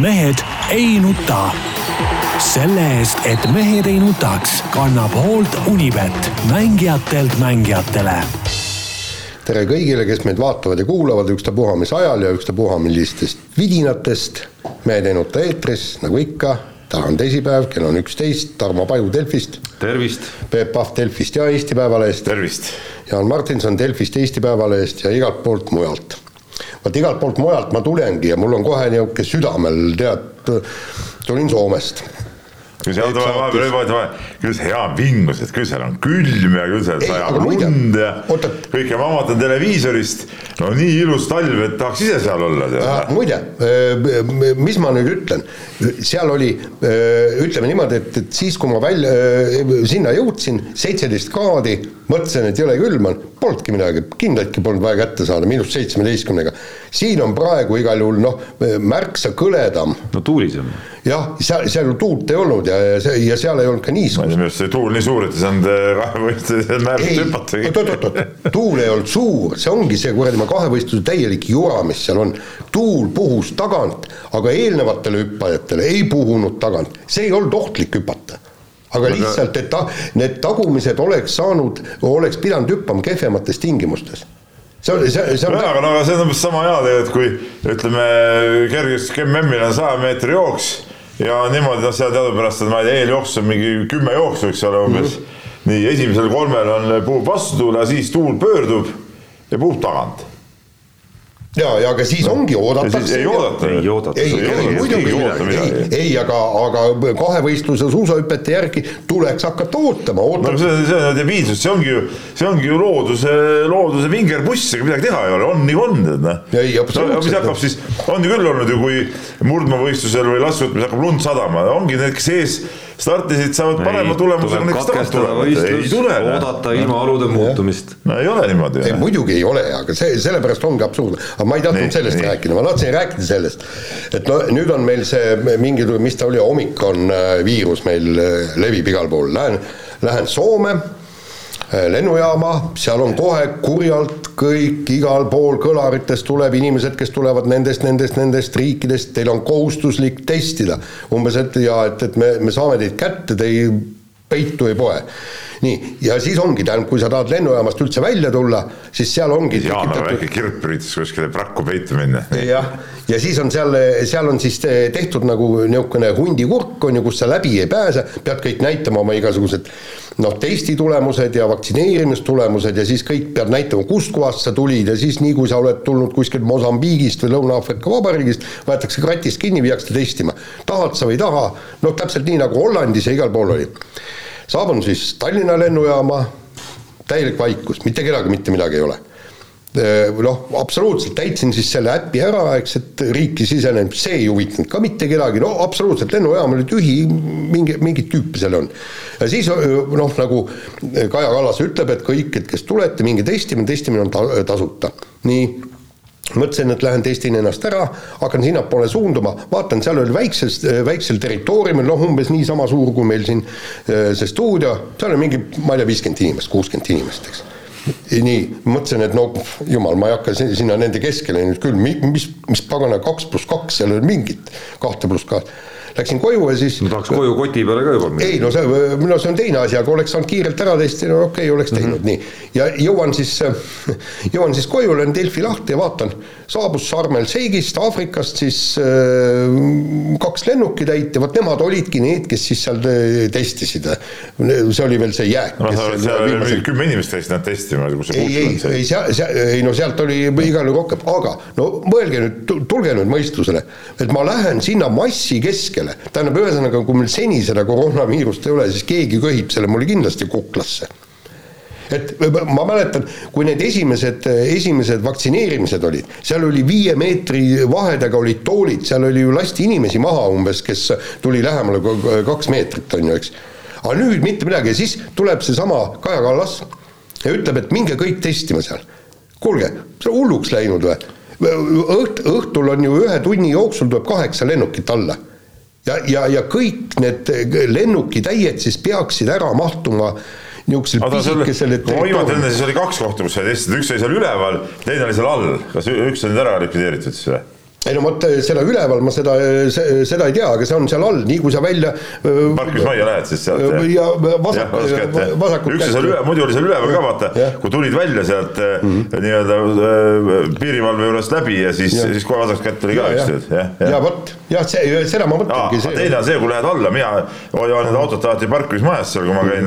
mehed ei nuta. selle eest, et mehed ei nutaks, kannab hoolt Unibet, mängijatelt mängijatele tere kõigile, kes meid vaatavad ja kuulavad ükstapuha mis ajal ja ükstapuha millistest vidinatest. mehed ei nuta eetris, nagu ikka, täna on teisipäev, kell on üksteist, Tarmo Paju Delfist. tervist. Peep Pahv Delfist ja Eesti Päevalehest. tervist. Jaan Martinson Delfist, Eesti Päevalehest ja igalt poolt mujalt vot igalt poolt mujalt ma tulengi ja mul on kohe niisugune südamel, tead, tulin Soomest. Seal tuleb vahepeal, vaata vahe, küll see hea vingus, et küll seal on külm ja küll seal sajab lund ja oota. kõik ja ma vaatan televiisorist, no nii ilus talv, et tahaks ise seal olla. Äh, muide, äh, mis ma nüüd ütlen, seal oli, äh, ütleme niimoodi, et, et siis, kui ma välja, sinna jõudsin, seitseteist kraadi, mõtlesin, et jõle külm on, polnudki midagi, kindlaidki polnud vaja kätte saada, miinus seitsmeteistkümnega. siin on praegu igal juhul noh, märksa kõledam. no tuulisem. jah, seal, seal ju tuult ei olnud ja, ja see, ja seal ei olnud ka niiskust. Minu arust see tuul nii suur, et ei saanud äh, kahevõistluse määrust hüpata. oot, oot, oot, tuul ei olnud suur, see ongi see kuradi ma kahevõistluse täielik jura, mis seal on. tuul puhus tagant, aga eelnevatele hüppajatele ei puhunud tagant, see ei olnud ohtlik hüpata aga lihtsalt, et ta, need tagumised oleks saanud, oleks pidanud hüppama kehvemates tingimustes see on, see, see on. aga no aga see on umbes sama hea tegelikult, kui ütleme, kergejõustik MM-il on saja meetri jooks ja niimoodi, noh, seal teadupärast on, ma ei tea, eeljooks on mingi kümme jooksu, eks ole, umbes mm. -hmm. nii, esimesel kolmel on, puhub vastutuul ja siis tuul pöördub ja puhub tagant ja, ja aga siis ongi, oodatakse. ei oodata. ei oodata. ei, ei, muidugi, ei, ei, aga, aga kahevõistluse suusahüpete järgi tuleks hakata ootama, ootama. no see, see on debiilsus, see ongi ju, see ongi ju looduse, looduse vingerpuss, ega midagi teha ei ole, on nagu on, tead noh. ei, absoluutselt. mis hakkab siis, on ju küll olnud ju, kui murdmaavõistlusel või laskesuusatamises hakkab lund sadama, ongi need, kes ees startisid, saavad parema tulemuse. tuleb katkestada võistlus, oodata ilma olude muutumist. no ei ole niimoodi. ei, muidugi ei ole, aga see, sellepärast ongi absurd. Aga ma ei tahtnud nii, sellest nii. rääkida, ma tahtsin rääkida sellest, et no nüüd on meil see mingi, mis ta oli, omikron äh, viirus meil äh, levib igal pool, lähen, lähen Soome äh, lennujaama, seal on kohe kurjalt kõik igal pool kõlarites tuleb inimesed, kes tulevad nendest, nendest, nendest riikidest, teil on kohustuslik testida. umbes, et ja et, et me, me saame teid kätte, te ei peitu ei poe nii, ja siis ongi, tähendab, kui sa tahad lennujaamast üldse välja tulla, siis seal ongi Jaan on väike kirp üritas kuskile prakku peitu minna. jah, ja siis on seal, seal on siis tehtud nagu niisugune hundikurk on ju, kus sa läbi ei pääse, pead kõik näitama oma igasugused noh, testi tulemused ja vaktsineerimistulemused ja siis kõik pead näitama, kustkohast sa tulid ja siis nii, kui sa oled tulnud kuskilt Mosambiigist või Lõuna-Aafrika Vabariigist, võetakse kratist kinni, viiakse testima. tahad sa või ei taha, noh, täpselt nii nagu Hollandis ja igal pool oli saabun siis Tallinna lennujaama, täielik vaikus, mitte kedagi mitte midagi ei ole. noh, absoluutselt täitsin siis selle äpi ära, eks, et riiki sisenenud, see ei huvitanud ka mitte kedagi, no absoluutselt, lennujaam oli tühi, mingi, mingit tüüpi seal on. ja siis noh, nagu Kaja Kallas ütleb, et kõik, et kes tulete, minge testima, testimine on ta, tasuta. nii mõtlesin, et lähen testin ennast ära, hakkan sinnapoole suunduma, vaatan, seal oli väikses, väiksel territooriumil, noh, umbes niisama suur kui meil siin äh, see stuudio, seal oli mingi, ma ei tea, viiskümmend inimest, kuuskümmend inimest, eks. nii, mõtlesin, et no jumal, ma ei hakka sinna nende keskele nüüd küll, mis, mis pagana kaks pluss kaks, seal ei ole mingit kahte pluss kahte läksin koju ja siis no tahaks koju koti peale ka juba minna. ei no see, no see on teine asi, aga oleks saanud kiirelt ära testida, no okei okay,, oleks teinud mm -hmm. nii. ja jõuan siis, jõuan siis koju, löön Delfi lahti ja vaatan, saabus Sharm el Sheikhist, Aafrikast siis äh, kaks lennukitäit ja vot nemad olidki need, kes siis seal testisid. see oli veel see jääk. no seal oli viimasel... kümme inimest käis nad testima, kus see ei, ei, ei seal, seal, ei no sealt oli igal juhul rohkem, aga no mõelge nüüd, tulge nüüd mõistusele, et ma lähen sinna massi keskele, keskele. tähendab, ühesõnaga, kui meil seni seda koroonaviirust ei ole, siis keegi köhib selle mulle kindlasti kuklasse et ma mäletan, kui need esimesed, esimesed vaktsineerimised olid, seal oli viie meetri vahedega olid toolid, seal oli ju lasti inimesi maha umbes, kes tuli lähemale kaks meetrit, on ju, eks. aga nüüd mitte midagi ja siis tuleb seesama Kaja Kallas ja ütleb, et minge kõik testima seal. kuulge, see on hulluks läinud või? õht-, õhtul on ju ühe tunni jooksul tuleb kaheksa lennukit alla ja, ja, ja kõik need lennukitäied siis peaksid ära mahtuma niisugusele pisikesele ma viimati enne siis oli kaks kohta, kus sai testida, üks oli seal üleval, teine oli seal all, kas üks on nüüd ära likvideeritud siis või? Ei no vot seda üleval ma seda, seda ei tea, aga see on seal all, nii kui sa välja. parkimismajja lähed siis sealt. ja vasak, vasakut. üks seal üle, muidu oli seal üleval ka vaata, kui tulid välja sealt mm -hmm. nii-öelda piirivalve juurest läbi ja siis, siis kohe vasakut kätt oli ka üks. ja, ja, ja vot, jah, see, seda ma mõtlengi. teine on see, kui lähed alla, mina joon need autod alati parkimismajas seal, kui ma käin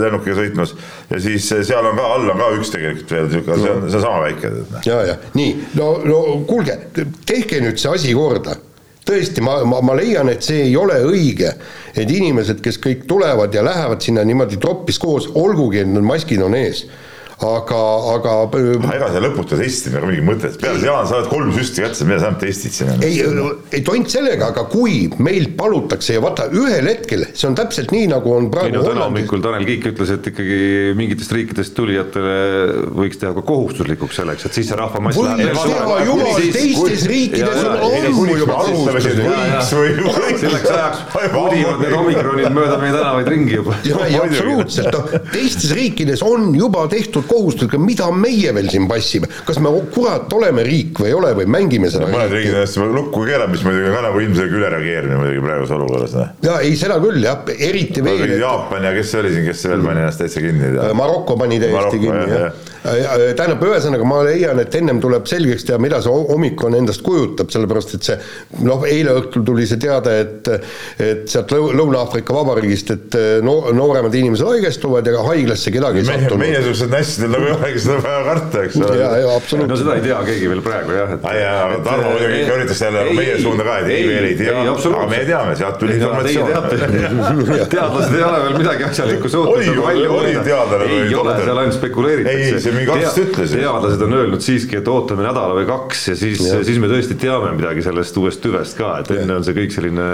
lennukiga sõitmas ja siis seal on ka all on ka üks tegelikult veel see on, see on sama väike. ja, ja nii, no, no kuulge, tehke nüüd see asi korda. Tõesti, ma, ma, ma leian, et see ei ole õige, et inimesed, kes kõik tulevad ja lähevad sinna niimoodi tropis koos, olgugi, et need maskid on ees aga, aga. ega see lõputu testimine ei ole mingit mõtet, peale Jaan, sa oled kolm süsti kätte, mida sa enam testid siin? ei, ei tont sellega, aga kui meilt palutakse ja vaata ühel hetkel, see on täpselt nii, nagu on praegu. no täna hommikul Tanel Kiik ütles, et ikkagi mingitest riikidest tulijatele võiks teha ka kohustuslikuks selleks, et siis see rahvamass läheb. võiks teha juba, teistes riikides on ammu juba kohustuslik. selleks ajaks pudivad need omikronid mööda meie tänavaid ringi juba. ja, ja absoluutselt, noh, teistes riikides on juba tehtud kohustuslik, mida meie veel siin passime, kas me kurat oleme riik või ei ole või mängime seda no,? mõned riigid ennast lukku keerab, mis muidugi on ka nagu ilmselge ülereageerimine muidugi praeguses olukorras. Noh. ja ei, seda küll jah, eriti veel. Jaapan ja kes see oli siin, kes veel pani ennast täitsa kinni? Maroko pani täiesti kinni jah ja tähendab, ühesõnaga ma leian, et ennem tuleb selgeks teha, mida see omikron endast kujutab, sellepärast et see noh, eile õhtul tuli see teade, et et sealt Lõuna-Aafrika Vabariigist, et no nooremad inimesed haigestuvad ja haiglasse kedagi ei sattunud. meiesugused nässid meil nagu ei olegi seda vaja karta, eks ole. jaa, jaa, absoluutselt. no seda ei tea keegi veel praegu jah, et. jaa, aga Tarmo muidugi ikka üritas jälle meie suunda ka, et ei veel ei tea, aga me teame, sealt tuli informatsioon. teadlased ei ole veel midagi asjalikku suutnud. oli, oli teadlane. ei ole, seal ainult spekuleeritakse. ei, see mingi arst ütles. teadlased on öelnud siiski, et ootame nädala või kaks ja siis, siis me tõesti teame midagi sellest uuest tüvest ka, et enne on see kõik selline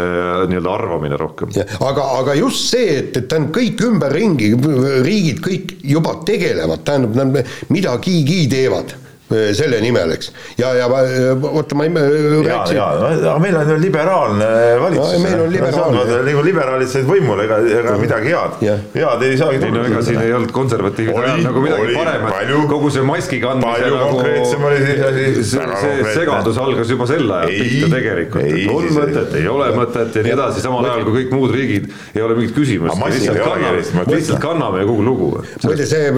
nii-öelda arvamine rohkem. aga, aga just see, et, et tähendab kõik ümberringi, riigid kõik juba tegelevad, tähendab, nad midagigi teevad selle nimel, eks. ja, ja oota, ma ei rääkisin. ja, ja, aga meil on ju liberaalne valitsus no,. meil on liberaalne. nagu liberaalid said võimule, ega, ega midagi head, head ei saagi tulla. ei no ega siin ei olnud konservatiivide ajal nagu midagi paremat, kogu see maski kandmise nagu. oli asi. see segadus algas juba sel ajal pihta tegelikult, et on mõtet, ei ole mõtet ja nii edasi, samal ajal kui kõik muud riigid ei ole mingit küsimust. lihtsalt kanname ja kogu lugu. muide, see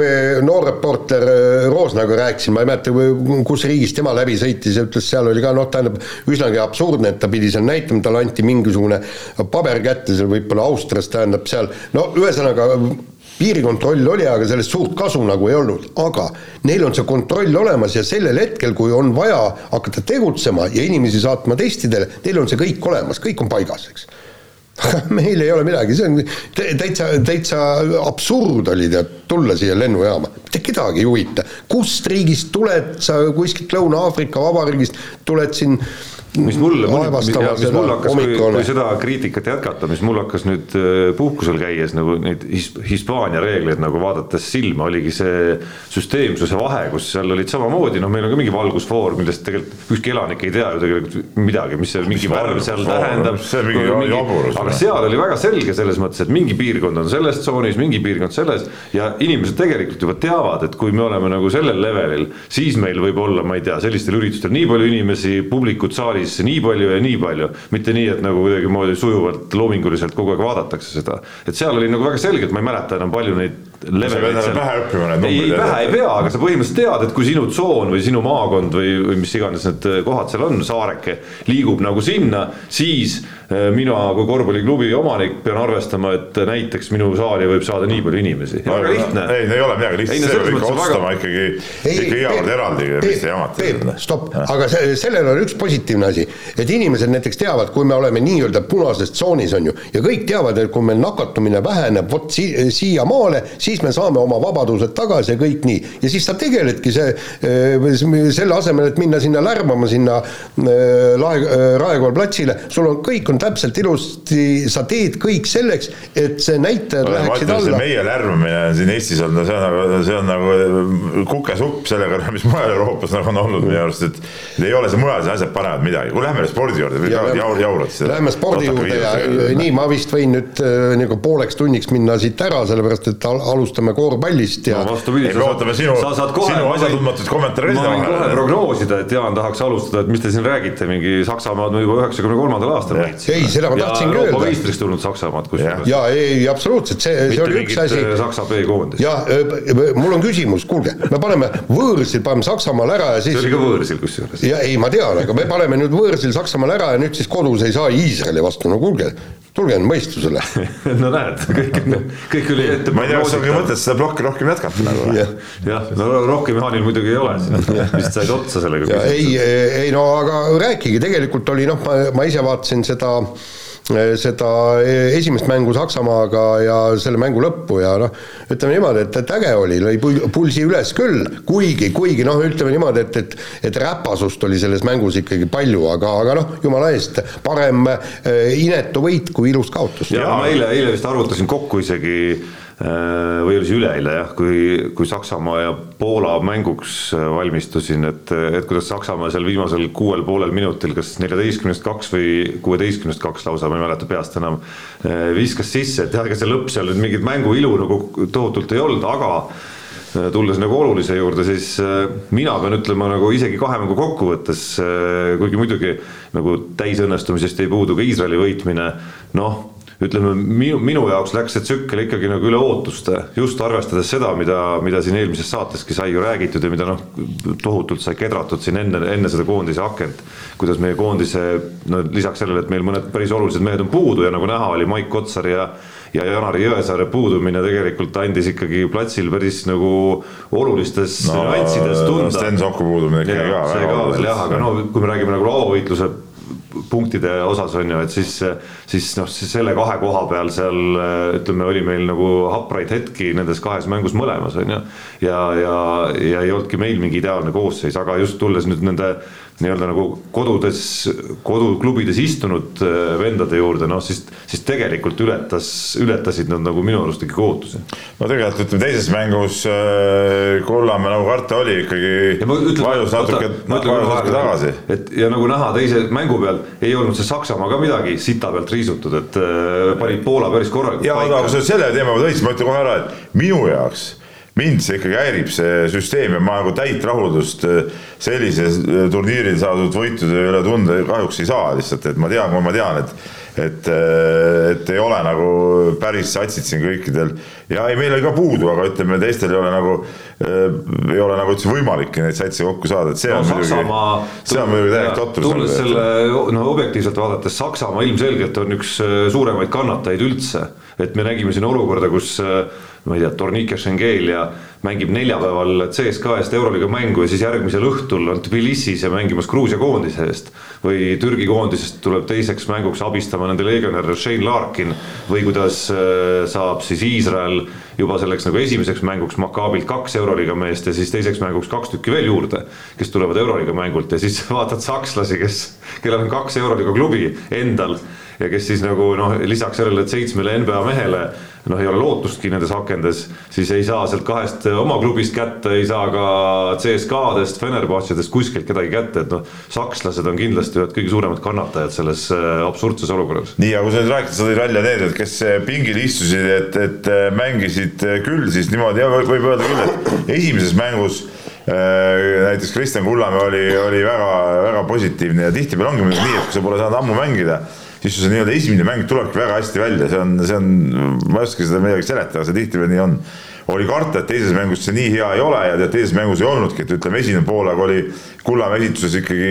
noor reporter Roosnaga rääkisin, ma ei mäleta kus riigis tema läbi sõitis ja ütles, seal oli ka noh, tähendab üsnagi absurdne, et ta pidi seal näitama, talle anti mingisugune paber kätte, seal võib-olla Austrias tähendab seal, no ühesõnaga piirikontroll oli, aga sellest suurt kasu nagu ei olnud, aga neil on see kontroll olemas ja sellel hetkel, kui on vaja hakata tegutsema ja inimesi saatma testidele, neil on see kõik olemas, kõik on paigas, eks meil ei ole midagi, see on täitsa, täitsa absurd oli tead, tulla siia lennujaama, mitte kedagi ei huvita, kust riigist tuled sa, kuskilt Lõuna-Aafrika Vabariigist tuled siin mis mulle, mis mul hakkas, kui, kui seda kriitikat jätkata, mis mul hakkas nüüd äh, puhkusel käies nagu neid Hispaania reegleid nagu vaadates silma, oligi see süsteemsuse vahe, kus seal olid samamoodi, noh, meil on ka mingi valgusfoor, millest tegelikult ükski elanik ei tea ju tegelikult midagi, mis see mingi värv seal tähendab. mingi jaburus. aga seal oli väga selge selles mõttes, et mingi piirkond on selles tsoonis, mingi piirkond selles ja inimesed tegelikult juba teavad, et kui me oleme nagu sellel levelil, siis meil võib olla, ma ei tea, sellistel üritustel nii palju inimesi, publikut saalis saalis nii palju ja nii palju, mitte nii, et nagu kuidagimoodi sujuvalt loominguliselt kogu aeg vaadatakse seda. et seal oli nagu väga selgelt, ma ei mäleta enam palju neid leveleid seal. pähe õppima need numbrid. ei, pähe ei pea, aga sa põhimõtteliselt tead, et kui sinu tsoon või sinu maakond või, või mis iganes need kohad seal on, saareke, liigub nagu sinna, siis Äh, mina kui korvpalliklubi omanik pean arvestama, et näiteks minu saali võib saada nii palju inimesi. väga lihtne. ei, no ei ole midagi lihtsalt, see peab ikka otsustama ikkagi, ikka iga kord eraldi, mis te jamate. Peep, stopp, aga see, sellel on üks positiivne asi, et inimesed näiteks teavad, kui me oleme nii-öelda punases tsoonis, on ju, ja kõik teavad, et kui meil nakatumine väheneb vot si siiamaale, siis me saame oma vabadused tagasi ja kõik nii. ja siis sa tegeledki see, äh, selle asemel, et minna sinna lärmama sinna äh, Lae, Raekoja platsile, sul on, kõik on täpselt ilusti, sa teed kõik selleks, et see näitajad ma läheksid alla. meie lärmamine siin Eestis on, see on nagu, see on nagu kukesupp selle kõrval, mis mujal Euroopas nagu on olnud minu arust, et ei ole see mujal, see asjad panevad midagi, kui lähme spordi juurde, jaur, jaurad seda. Lähme spordi juurde ja nii, ma vist võin nüüd nagu pooleks tunniks minna siit ära, sellepärast et al alustame korvpallist ja no vastupidi, me ootame sinu- sinu asjatundmatuid kommentaare ma võin kohe prognoosida, et Jaan tahaks alustada, et mis te siin räägite, mingi Saksamaad me juba üheksakümne kolmandal aastal Jah. võitsime. Ei, seda ma tahtsingi ja Euroopa öelda. meistriks tulnud Saksamaad kusjuures. ja ei, absoluutselt, see, see oli üks asi äh, Saksa B-koondist. ja öö, mul on küsimus, kuulge, me paneme võõrsil, paneme Saksamaal ära ja see siis oli ka võõrsil kusjuures. ja ei, ma tean, aga me paneme nüüd võõrsil Saksamaal ära ja nüüd siis kodus ei saa Iisraeli vastu, no kuulge, tulge nüüd mõistusele. no näed, kõik, kõik oli ette ma ei tea, kas ongi mõtet seda plokki rohkem jätkata nagu. jah, jah, no rohkem Jaanil muidugi ei ole, vist said otsa sellega. ei, ei no aga rääkige, tegelikult oli noh, ma, ma ise vaatasin seda seda esimest mängu Saksamaaga ja selle mängu lõppu ja noh, ütleme niimoodi, et, et äge oli, lõi pul- pulsi üles küll, kuigi, kuigi noh, ütleme niimoodi, et, et et räpasust oli selles mängus ikkagi palju, aga, aga noh, jumala eest, parem eh, inetu võit kui ilus kaotus. ja ma eile, eile vist arvutasin kokku isegi äh, või oli see üleeile jah, kui, kui Saksamaa ja Poola mänguks äh, valmistusin, et, et kuidas Saksamaa seal viimasel kuuel poolel minutil, kas neljateistkümnest kaks või kuueteistkümnest kaks lausa, ma ei mäleta peast enam, viskas sisse, et jah, ega see lõpp seal nüüd mingit mängu ilu nagu tohutult ei olnud, aga äh, tulles nagu olulise juurde, siis äh, mina pean ütlema nagu isegi kahe mängu kokkuvõttes, kuigi muidugi nagu täisõnnestumisest ei puudu ka Iisraeli võitmine, noh ütleme minu, minu jaoks läks see tsükkel ikkagi nagu üle ootuste, just arvestades seda, mida, mida siin eelmises saateski sai ju räägitud ja mida noh, tohutult sai kedratud siin enne, enne seda koondise akent. kuidas meie koondise, no lisaks sellele, et meil mõned päris olulised mehed on puudu ja nagu näha oli Maik Kotsar ja ja Janari Jõesaare puudumine tegelikult andis ikkagi platsil päris nagu olulistes no, nüanssides tunda. Sten Soku puudumine ikkagi ka. see ka veel jah, aga no kui me räägime nagu lauavõitluse punktide osas on ju, et siis, siis noh, siis selle kahe koha peal seal ütleme, oli meil nagu hapraid hetki nendes kahes mängus mõlemas on ju. ja, ja, ja ei olnudki meil mingi ideaalne koosseis, aga just tulles nüüd nende nii-öelda nagu kodudes, koduklubides istunud äh, vendade juurde, noh siis, siis tegelikult ületas, ületasid nad nagu minu arust ikkagi ootusi. no tegelikult ütleme teises mängus äh, Kullamäe nagu karta oli ikkagi ma vajus natuke, vajus natuke tagasi. et ja nagu näha teise mängu peal ei olnud see Saksamaa ka midagi sita pealt riisutud, et äh, panid Poola päris korralikult ja aga kui sa selle teema peale tõid, siis ma ütlen kohe ära, et minu jaoks mind see ikkagi häirib, see süsteem ja ma nagu täit rahuldust äh, sellise äh, turniiril saadud võitude üle tunda kahjuks ei saa lihtsalt, et ma tean, kui ma tean, et et, et ei ole nagu päris satsid siin kõikidel. Ja ei, meil oli ka puudu, aga ütleme, teistel ei ole nagu äh, ei ole nagu üldse võimalik neid satse kokku saada, et see on no, muidugi Saksamaa, see on muidugi täielik totrus. tulles selle no objektiivselt vaadates Saksamaa ilmselgelt on üks äh, suuremaid kannatajaid üldse, et me nägime siin olukorda, kus äh, ma ei tea, Tornike Schengelia mängib neljapäeval CSKA eest Euroliiga mängu ja siis järgmisel õhtul on Tbilisis ja mängimas Gruusia koondise eest või Türgi koondisest tuleb teiseks mänguks abistama nende legionär Shane Larkin või kuidas äh, saab siis Iisrael juba selleks nagu esimeseks mänguks Makaabilt kaks Euroliiga meest ja siis teiseks mänguks kaks tükki veel juurde, kes tulevad Euroliiga mängult ja siis vaatad sakslasi, kes, kellel on kaks Euroliiga klubi endal ja kes siis nagu noh, lisaks sellele, seitsmele NBA mehele noh, ei ole lootustki nendes akendes, siis ei saa sealt kahest oma klubist kätte, ei saa ka CSKA-dest, Fenerbahcedest kuskilt kedagi kätte, et noh, sakslased on kindlasti ühed kõige suuremad kannatajad selles äh, absurdses olukorras. nii, aga kui sa nüüd rääkisid, sa tõid välja need, et kes pingil istusid, et, et äh, mängisid küll, siis niimoodi jah, võib öelda küll, et esimeses mängus äh, näiteks Kristjan Kullamäe oli, oli väga, väga positiivne ja tihtipeale ongi nii, et kui sa pole saanud ammu mängida, siis see nii-öelda esimene mäng tulebki väga hästi välja, see on, see on, ma ei oska seda midagi seletada, see tihtipeale nii on. oli karta, et teises mängus see nii hea ei ole ja tead, teises mängus ei olnudki, et ütleme, esimene poolega oli Kullamäe esituses ikkagi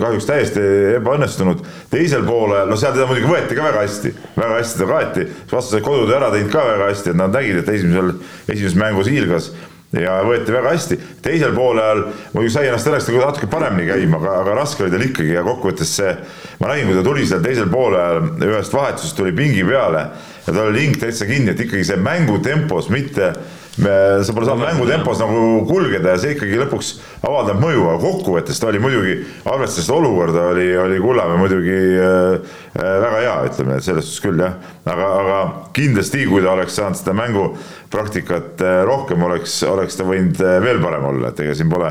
kahjuks täiesti ebaõnnestunud. teisel poolel, no seal teda muidugi võeti ka väga hästi, väga hästi teda kaeti, vastased kodutöö ära teinud ka väga hästi, et nad nägid, et esimesel, esimeses mängus hiilgas ja võeti väga hästi, teisel poolel muidugi sai ennast õnneks nagu natuke paremini käima, aga, aga raske oli tal ikkagi ja kokkuvõttes see, ma nägin, kui ta tuli seal teisel poolel ühest vahetusest tuli pingi peale ja tal oli hing täitsa kinni, et ikkagi see mängutempos mitte sa pole saanud mängutempos nagu kulgeda ja see ikkagi lõpuks avaldab mõju, aga kokkuvõttes ta oli muidugi, arvestades olukorda, oli, oli Kullamäe muidugi äh, väga hea, ütleme, et selles suhtes küll jah. aga, aga kindlasti, kui ta oleks saanud seda mängupraktikat rohkem, oleks, oleks ta võinud veel parem olla, et ega siin pole,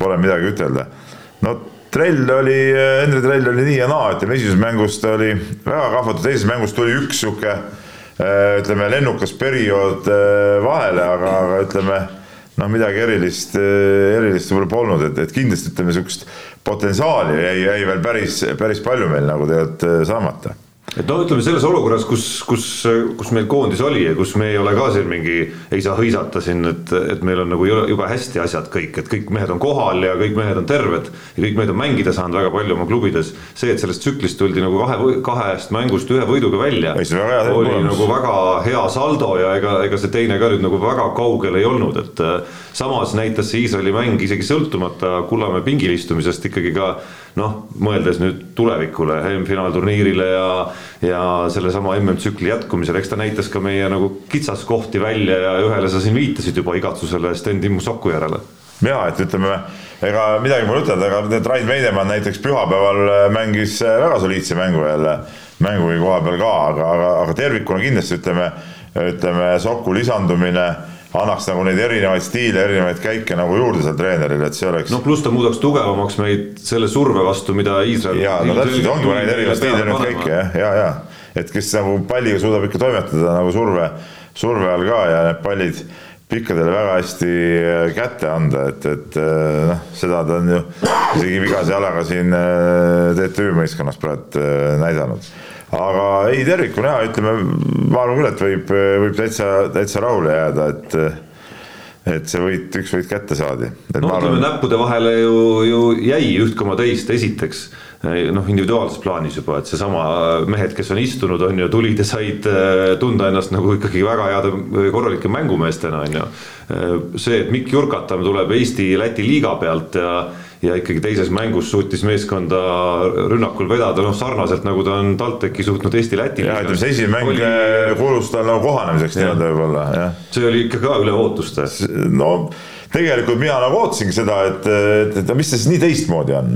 pole midagi ütelda. no trell oli, Henri Trell oli nii ja naa, ütleme esimeses mängus ta oli väga kahvatu, teises mängus tuli üks sihuke äh, ütleme lennukas periood äh, vahele, aga, aga ütleme noh, midagi erilist, äh, erilist võib-olla polnud, et, et kindlasti ütleme sihukest potentsiaali jäi, jäi veel päris, päris palju meil nagu tegelikult saamata et no ütleme selles olukorras, kus, kus, kus meil koondis oli ja kus me ei ole ka siin mingi, ei saa hõisata siin, et, et meil on nagu jube hästi asjad kõik, et kõik mehed on kohal ja kõik mehed on terved ja kõik mehed on mängida saanud väga palju oma klubides. see, et sellest tsüklist tuldi nagu kahe, kahest mängust ühe võiduga välja, oli nagu väga hea saldo ja ega, ega see teine ka nüüd nagu väga kaugel ei olnud, et samas näitas see Iisraeli mäng isegi sõltumata Kullamäe pingil istumisest ikkagi ka noh, mõeldes nüüd tulevikule, EM-finaalturniirile ja, ja sellesama MM-tsükli jätkumisele, eks ta näitas ka meie nagu kitsaskohti välja ja ühele sa siin viitasid juba igatsusele Sten Timmu Soku järele. ja et ütleme, ega midagi pole ütelda, aga need Rain Veidemann näiteks pühapäeval mängis väga soliidse mängu jälle, mängu koha peal ka, aga, aga, aga tervikuna kindlasti ütleme, ütleme Soku lisandumine annaks nagu neid erinevaid stiile, erinevaid käike nagu juurde seal treenerile, et see oleks. noh, pluss ta muudaks tugevamaks meid selle surve vastu, mida Iisrael. ja no täpselt ongi neid erinevaid stiile, erinevaid käike jah, ja, ja, ja et kes nagu palliga suudab ikka toimetada nagu surve, surve all ka ja need pallid pikkadele väga hästi äh, kätte anda, et, et äh, noh, seda ta on ju isegi vigase jalaga siin äh, TTÜ meeskonnas praegu näidanud aga ei, tervikuna ja ütleme, ma arvan küll, et võib, võib täitsa, täitsa rahule jääda, et et see võit, üks võit kätte saadi. no ütleme arvan... näppude vahele ju, ju jäi üht koma teist, esiteks noh, individuaalses plaanis juba, et seesama mehed, kes on istunud, on ju, tulid ja said äh, tunda ennast nagu ikkagi väga heade, korralike mängumeestena, on ju. Äh, see, et Mikk Jurkatam tuleb Eesti-Läti liiga pealt ja ja ikkagi teises mängus suutis meeskonda rünnakul vedada, noh sarnaselt nagu ta on TalTechi suutnud Eesti-Läti. jah, ütleme see esimene mäng oli... Kuulus tal nagu kohanemiseks nii-öelda võib-olla, jah. see oli ikka ka üle ootuste. no tegelikult mina nagu ootasingi seda, et, et, et mis see siis nii teistmoodi on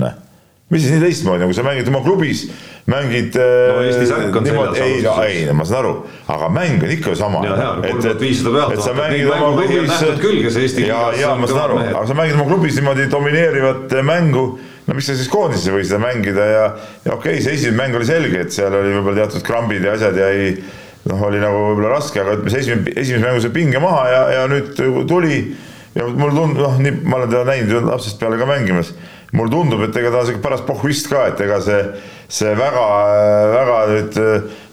mis siis nii teistmoodi, nagu sa mängid oma klubis, mängid. no Eesti särk on seljas. ei, no ei, ma saan aru, aga mäng on ikka ju sama. et, et, et sa mängid oma klubis. kes Eesti. ja, ja ma saan aru, aga sa mängid oma klubis niimoodi domineerivat mängu no miks sa siis koondises ei või seda mängida ja, ja okei okay,, see esimene mäng oli selge, et seal oli võib-olla teatud krambid ja asjad jäi noh, oli nagu võib-olla raske, aga ütleme, see esimene, esimeses mängus jäi pinge maha ja, ja nüüd tuli ja mulle tundub, noh, nii ma olen teda näinud lapsest peale ka mängimas mulle tundub, et ega ta on sihuke paras pohhuist ka, et ega see, see väga, väga nüüd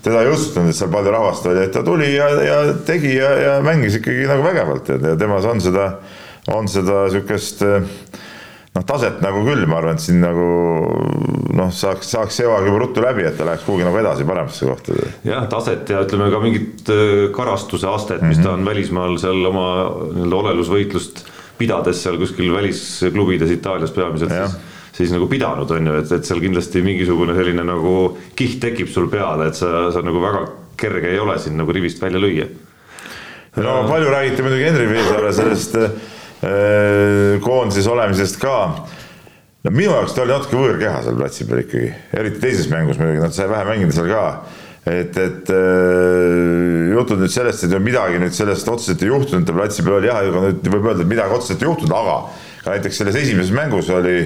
teda ei usutanud, et seal palju rahvast oli, et ta tuli ja, ja tegi ja, ja mängis ikkagi nagu vägevalt ja temas on seda, on seda sihukest noh, taset nagu küll, ma arvan, et siin nagu noh, saaks, saaks hooaeg juba ruttu läbi, et ta läheks kuhugi nagu edasi paremasse kohta. jah, taset ja ütleme ka mingit äh, karastuse astet, mis mm -hmm. ta on välismaal seal oma nii-öelda olelusvõitlust pidades seal kuskil välisklubides Itaalias peamiselt ja. siis siis nagu pidanud, on ju, et, et seal kindlasti mingisugune selline nagu kiht tekib sul peale, et sa, sa nagu väga kerge ei ole sind nagu rivist välja lüüa. no palju räägiti muidugi Henri Veesaare sellest äh, koondises olemisest ka. no minu jaoks ta oli natuke võõrkeha seal platsi peal ikkagi, eriti teises mängus muidugi, nad sai vähe mängida seal ka et, et äh, jutud nüüd sellest, et midagi nüüd sellest otseselt ei juhtunud, platsi peal oli jah, aga nüüd võib öelda, et midagi otseselt ei juhtunud, aga ka näiteks selles esimeses mängus oli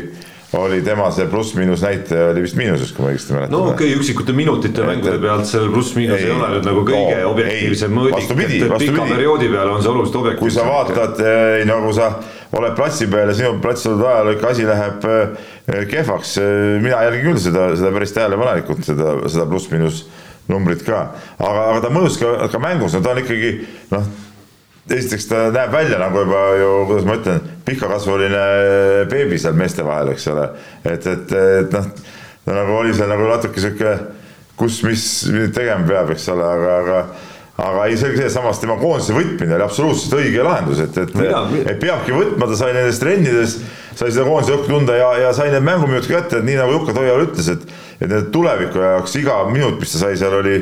oli tema see pluss-miinus näitaja oli vist miinuses, kui ma õigesti mäletan. no okei okay,, üksikute minutite mängude pealt seal pluss-miinus ei, ei ole nüüd nagu kõige no, objektiivsem mõõdik, et, et pika perioodi peale on see oluliselt objektiivsem. kui sa vaatad, ei no kui sa oled platsi peal ja sinu platsil oldud ajal ikka asi läheb eh, kehvaks, eh, mina jälgin küll seda, seda päris tähelepanelikult, seda, seda pluss-miinus numbrid ka, aga, aga ta mõjus ka, ka mängus, no ta on ikkagi noh, esiteks ta näeb välja nagu juba ju, kuidas ma ütlen, pikakasvuline beebi seal meeste vahel, eks ole. et, et, et noh, ta nagu oli seal nagu natuke sihuke, kus, mis tegema peab, eks ole, aga, aga aga ei, see oli see, samas tema koondise võtmine oli absoluutselt õige lahendus, et, et, et peabki võtma, ta sai nendes trennides, sai seda koondise õhku tunda ja, ja sai need mänguminutid kätte, et nii nagu Jukka Toial ütles, et et tuleviku jaoks iga minut, mis ta sai seal, oli,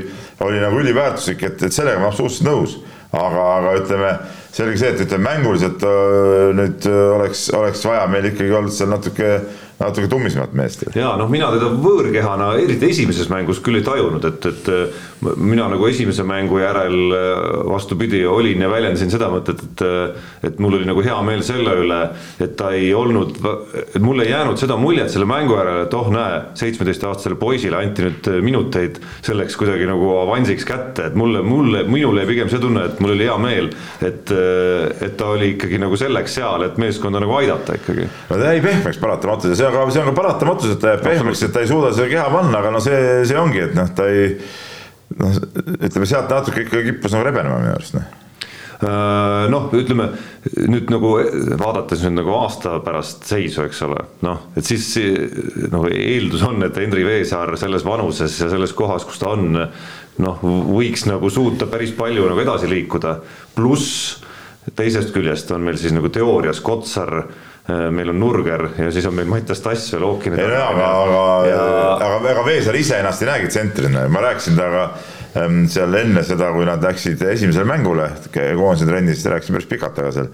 oli nagu üliväärtuslik, et, et sellega ma absoluutselt nõus. aga, aga ütleme, selge see, et ütleme mänguliselt nüüd oleks, oleks vaja meil ikkagi olnud seal natuke natuke tummisemat meest. ja noh, mina teda võõrkehana eriti esimeses mängus küll ei tajunud, et, et mina nagu esimese mängu järel äh, vastupidi olin ja väljendasin seda mõtet, et äh, et mul oli nagu hea meel selle üle, et ta ei olnud, et mul ei jäänud seda muljet selle mängu järel, et oh näe, seitsmeteistaastasele poisile anti nüüd minuteid selleks kuidagi nagu avansiks kätte, et mulle, mulle, minul jäi pigem see tunne, et mul oli hea meel, et, et ta oli ikkagi nagu selleks seal, et meeskonda nagu aidata ikkagi. no ta jäi pehmeks paratamatult ja see aga see on ka paratamatus, et ta jääb pehmeks, et ta ei suuda seda keha panna, aga no see, see ongi, et noh, ta ei noh, ütleme sealt natuke ikka kippus nagu rebenema minu arust noh äh, noh, ütleme nüüd nagu vaadates nüüd nagu aasta pärast seisu, eks ole, noh, et siis noh, eeldus on, et Henri Veesaar selles vanuses ja selles kohas, kus ta on, noh, võiks nagu suuta päris palju nagu edasi liikuda. pluss teisest küljest on meil siis nagu teoorias Kotsar meil on Nurger ja siis on meil Mattias Tass veel ei no aga, aga ja..., aga, aga Veesaar ise ennast ei näegi tsentrina, ma rääkisin temaga ähm, seal enne seda, kui nad läksid esimesele mängule koondise trennis, rääkisin päris pikalt temaga seal.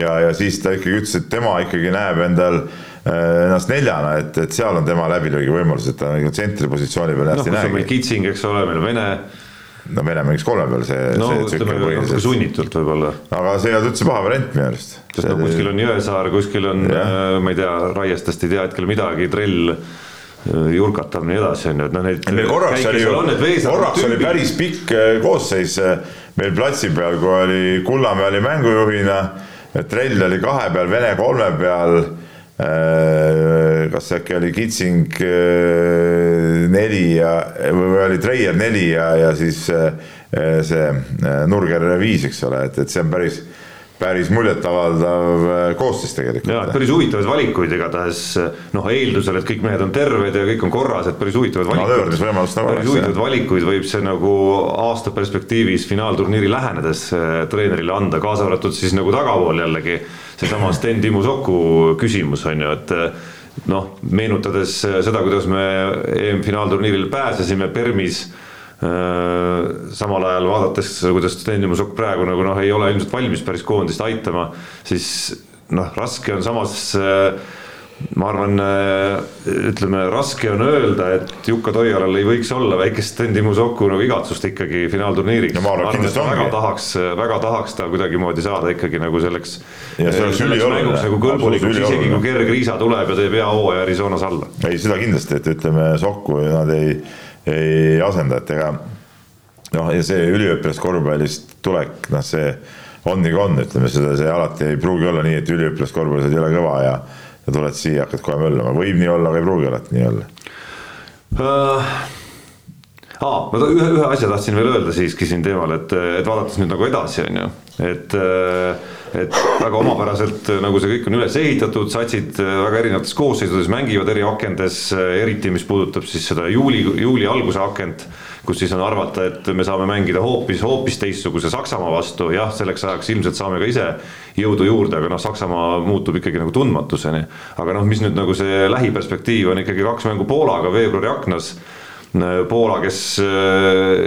ja, ja siis ta ikkagi ütles, et tema ikkagi näeb endal äh, ennast neljana, et, et seal on tema läbilöögi võimalus, et ta nagu tsentri positsiooni peal ennast no, ei näegi. Kitsing, eks ole, meil Vene no Venemaa mängiks kolme peal, see no ütleme natuke sunnitult võib-olla. aga see ei olnud üldse paha variant minu arust. sest no kuskil on Jõesaar, kuskil on, äh, ma ei tea, Raiestast ei tea hetkel midagi, Trell äh, Jurkatam, nii edasi, on ju, et noh, neid. korraks oli ju, korraks oli päris pikk äh, koosseis meil platsi peal, kui oli Kullamäe oli mängujuhina, Trell oli kahe peal, Vene kolme peal kas äkki oli Kitsing äh, neli ja, või oli Treier neli ja, ja siis äh, see Nurger viis, eks ole, et, et see on päris, päris muljetavaldav koosseis tegelikult. ja päris huvitavaid valikuid igatahes noh, eeldusel, et kõik mehed on terved ja kõik on korras, et päris huvitavaid valikuid no,. Nagu päris huvitavaid valikuid võib see nagu aasta perspektiivis finaalturniiri lähenedes treenerile anda, kaasa arvatud siis nagu tagapool jällegi seesama Sten Timo Soku küsimus on ju, et noh, meenutades seda, kuidas me EM-finaalturniiril pääsesime Permis äh, samal ajal vaadates, kuidas Sten Sokk praegu nagu noh, ei ole ilmselt valmis päris koondist aitama, siis noh, raske on samas äh, ma arvan, äh, ütleme, raske on öelda, et Jukka Toialal ei võiks olla väikest Sten Timo Soku nagu igatsust ikkagi finaalturniiriks no,. ma arvan, et väga tahaks, väga tahaks ta kuidagimoodi saada ikkagi nagu selleks. nagu kõlbulikuks, isegi kui Gerg Riisa tuleb ja teeb hea hooaja Arizonas alla. ei, seda kindlasti, et ütleme, Sokku nad ei, ei asenda, et ega noh, ja see üliõpilaskorvpallist tulek, noh, see on kui on, ütleme seda, see alati ei pruugi olla nii, et üliõpilaskorvpallis oled jõle kõva ja ja tuled siia, hakkad kohe möllama, võib nii olla, aga ei pruugi alati nii olla uh,. Aa, ma ühe, ühe asja tahtsin veel öelda siiski siin teemal, et, et vaadates nüüd nagu edasi, on ju, et et väga omapäraselt nagu see kõik on üles ehitatud, satsid väga erinevates koosseisudes mängivad eri akendes, eriti mis puudutab siis seda juuli, juuli alguse akent kus siis on arvata, et me saame mängida hoopis, hoopis teistsuguse Saksamaa vastu, jah, selleks ajaks ilmselt saame ka ise jõudu juurde, aga noh, Saksamaa muutub ikkagi nagu tundmatuseni. aga noh, mis nüüd nagu see lähiperspektiiv on ikkagi kaks mängu Poolaga veebruari aknas. Poola, kes,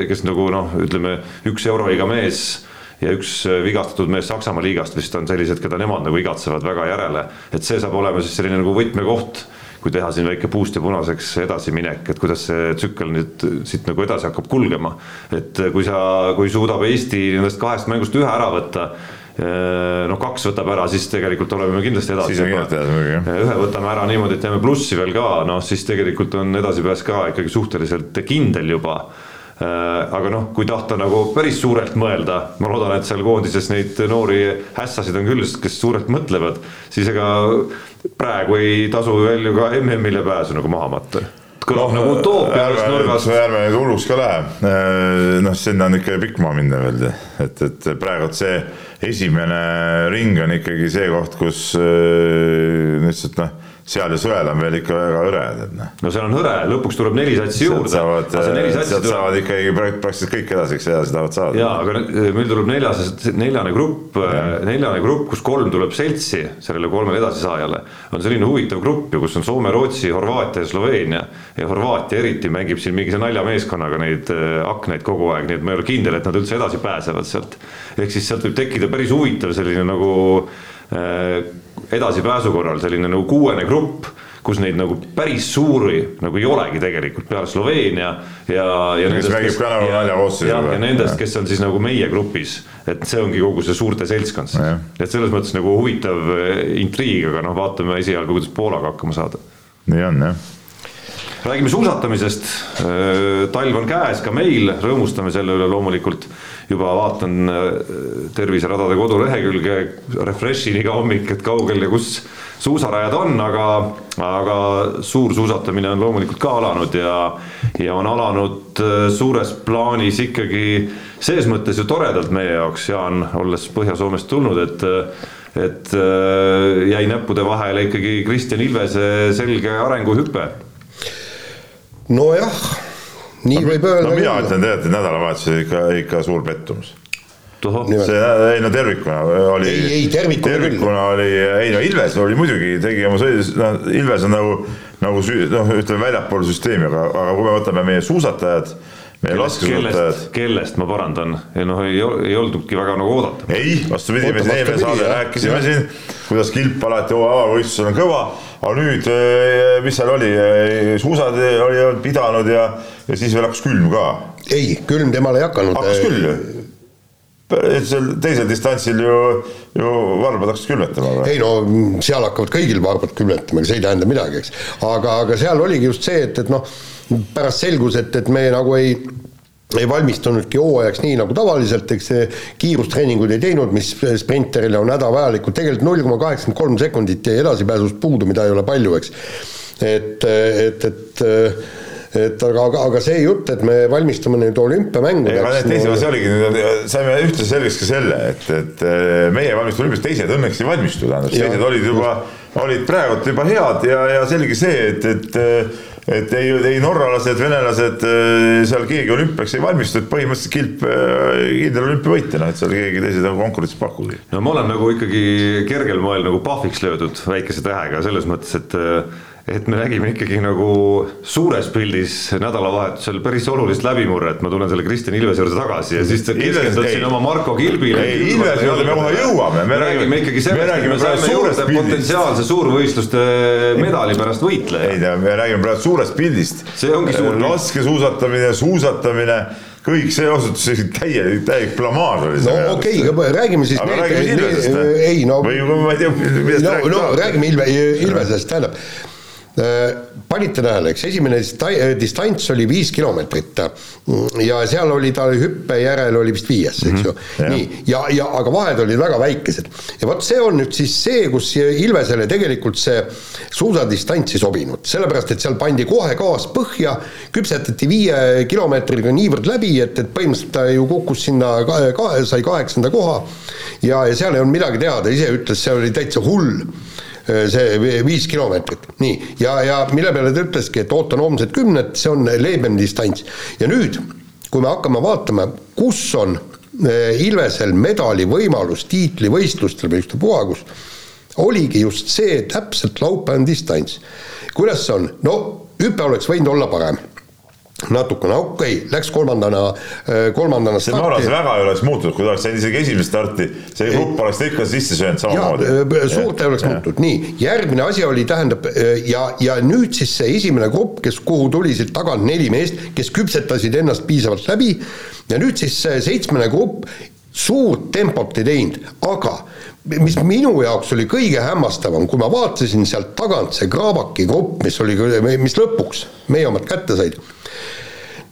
kes nagu noh, ütleme üks euroliiga mees ja üks vigastatud mees Saksamaa liigast vist on sellised, keda nemad nagu igatsevad väga järele, et see saab olema siis selline nagu võtmekoht kui teha siin väike puust ja punaseks edasiminek, et kuidas see tsükkel nüüd siit nagu edasi hakkab kulgema. et kui sa, kui suudab Eesti nendest kahest mängust ühe ära võtta noh, kaks võtab ära, siis tegelikult oleme kindlasti edasi. siis on kindlasti edasi muidugi jah. ühe võtame ära niimoodi, et jääme plussi veel ka, noh siis tegelikult on edasipääs ka ikkagi suhteliselt kindel juba Äh, aga noh, kui tahta nagu päris suurelt mõelda, ma loodan, et seal koondises neid noori hässasid on küll, kes suurelt mõtlevad, siis ega praegu ei tasu veel ju ka MM-ile pääsu nagu maha matta kõlab no, nagu utoopia ühest nurgast. ärme nüüd hulluks ka lähe, äh, noh, sinna on ikka pikk maa minna veel, et, et praegult see esimene ring on ikkagi see koht, kus äh, lihtsalt noh, seal ju sõel on veel ikka väga hõre, tead noh. no seal on hõre, lõpuks tuleb neli satsi juurde. sealt saavad, sealt saavad ikkagi praktiliselt kõik edasi, kes edasi tahavad saada. jaa, aga meil tuleb neljas, neljane grupp, neljane grupp, kus kolm tuleb seltsi sellele kolmele edasisaajale. on selline huvitav grupp ju, kus on Soome, Rootsi, Horvaatia ja Sloveenia. ja Horvaatia eriti mängib siin mingi naljameeskonnaga neid äh, aknaid kogu aeg, nii et ma ei ole kindel, et nad üldse edasi pääsevad sealt. ehk siis sealt võib tekkida päris huvitav selline nagu Äh, edasipääsu korral selline nagu kuuene grupp, kus neid nagu päris suuri nagu ei olegi tegelikult peale Sloveenia ja, ja kes mängib ka nagu naljakoosseis. ja, ja nendest, kes on siis nagu meie grupis, et see ongi kogu see suurte seltskond siis. et selles mõttes nagu huvitav äh, intriig, aga noh, vaatame esialgu, kuidas Poolaga hakkama saada. nii on jah räägime suusatamisest, äh, talv on käes ka meil, rõõmustame selle üle loomulikult. juba vaatan äh, terviseradade kodulehekülge, refresh'in iga hommik, et kaugel ja kus suusarajad on, aga, aga suursuusatamine on loomulikult ka alanud ja, ja on alanud äh, suures plaanis ikkagi ses mõttes ju toredalt meie jaoks, Jaan, olles Põhja-Soomest tulnud, et et jäi näppude vahele ikkagi Kristjan Ilvese selge arenguhüpe nojah, nii no, võib öelda. no mina ütlen tegelikult, et nädalavahetus ikka, ikka suur pettumus. see, ei no tervikuna oli. ei, ei tervikuna, tervikuna küll. oli, ei no Ilves oli muidugi, tegi oma sõidus, noh Ilves on nagu, nagu noh, ütleme väljapool süsteemi, aga, aga kui me võtame meie suusatajad meie laskesuusatajad. kellest ma parandan, noh, ei, ei olnudki väga nagu oodata. ei, vastupidi, me siin eelmine saade rääkisime siin, kuidas kilp alati avavõistlusel on kõva aga nüüd, eh, mis seal oli, eh, suusad oli pidanud ja, ja siis veel hakkas külm ka. ei, külm temal ei hakanud. hakkas küll ju seal teisel distantsil ju, ju varbad hakkasid külmetama. ei no seal hakkavad kõigil varbad külmetama, aga see ei tähenda midagi, eks. aga, aga seal oligi just see, et, et noh, pärast selgus, et, et me nagu ei ei valmistunudki hooajaks nii nagu tavaliselt, eks see kiirustreeninguid ei teinud, mis sprinterile on hädavajalikud, tegelikult null koma kaheksakümmend kolm sekundit jäi edasipääsust puudu, mida ei ole palju, eks. et, et, et et aga, aga, aga see jutt, et me valmistume nüüd olümpiamängudeks. teised asi oligi, saime ühtlasi selgeks ka selle, et, et meie valmistume olümpiaks, teised õnneks ei valmistu, tähendab, teised olid juba, olid praegult juba head ja, ja selge see, et, et et ei, ei norralased, venelased, äh, seal keegi olümpiaks ei valmistu, et põhimõtteliselt kilp äh, kindel olümpiavõitja, noh et seal keegi teised nagu konkurentsis pakugi. no ma olen nagu ikkagi kergel moel nagu pahviks löödud väikese tähega selles mõttes, et äh, et me nägime ikkagi nagu suures pildis nädalavahetusel päris olulist läbimurret, ma tulen selle Kristjan Ilvese juurde tagasi ja siis keskendud siin oma Marko Kilbile. ei, Ilvese juurde me kohe jõuame. me räägime ikkagi sellest, et me saime juurde potentsiaalse suurvõistluste medali pärast võitleja. ei, me räägime praegu suurest pildist. see ongi suur pilt. laskesuusatamine, suusatamine kõik see osutus täielik, täielik blamaaž oli. no okei okay,, räägime siis. aga räägime Ilvesest. ei no. või ma ei tea, millest no, räägime. no räägime Ilve, Ilvesest, tähendab Äh, panite tähele, eks esimene äh, distants oli viis kilomeetrit ja seal oli ta hüppe järel oli vist viies, eks ju mm. -hmm. nii, ja, ja aga vahed olid väga väikesed. ja vot see on nüüd siis see, kus Ilvesele tegelikult see suusadistants ei sobinud, sellepärast et seal pandi kohe gaas põhja, küpsetati viie kilomeetriga niivõrd läbi, et, et põhimõtteliselt ta ju kukkus sinna ka, ka, sai kaheksanda koha ja, ja seal ei olnud midagi teha, ta ise ütles, see oli täitsa hull Äh, see viis kilomeetrit, nii, ja, ja mille peale ta ütleski, et ootan homset kümnet, see on leebem distants. ja nüüd, kui me hakkame vaatama, kus on äh, Ilvesel medali võimalus tiitlivõistlustel või ükstapuha kus, oligi just see täpselt laupäevane distants. kuidas see on, no hüpe oleks võinud olla parem natukene, okei okay,, läks kolmandana, äh, kolmandana see Norras väga ei oleks muutunud, kui ta oleks saanud isegi esimest starti, see grupp oleks ta ikka sisse söönud samamoodi. Äh, suurt ei oleks muutunud, nii, järgmine asi oli, tähendab äh, ja, ja nüüd siis see esimene grupp, kes, kuhu tuli siit tagant neli meest, kes küpsetasid ennast piisavalt läbi ja nüüd siis see seitsmene grupp suurt tempot ei teinud, aga mis minu jaoks oli kõige hämmastavam, kui ma vaatasin sealt tagant see Graabaki grupp, mis oli, mis lõpuks meie omad kätte said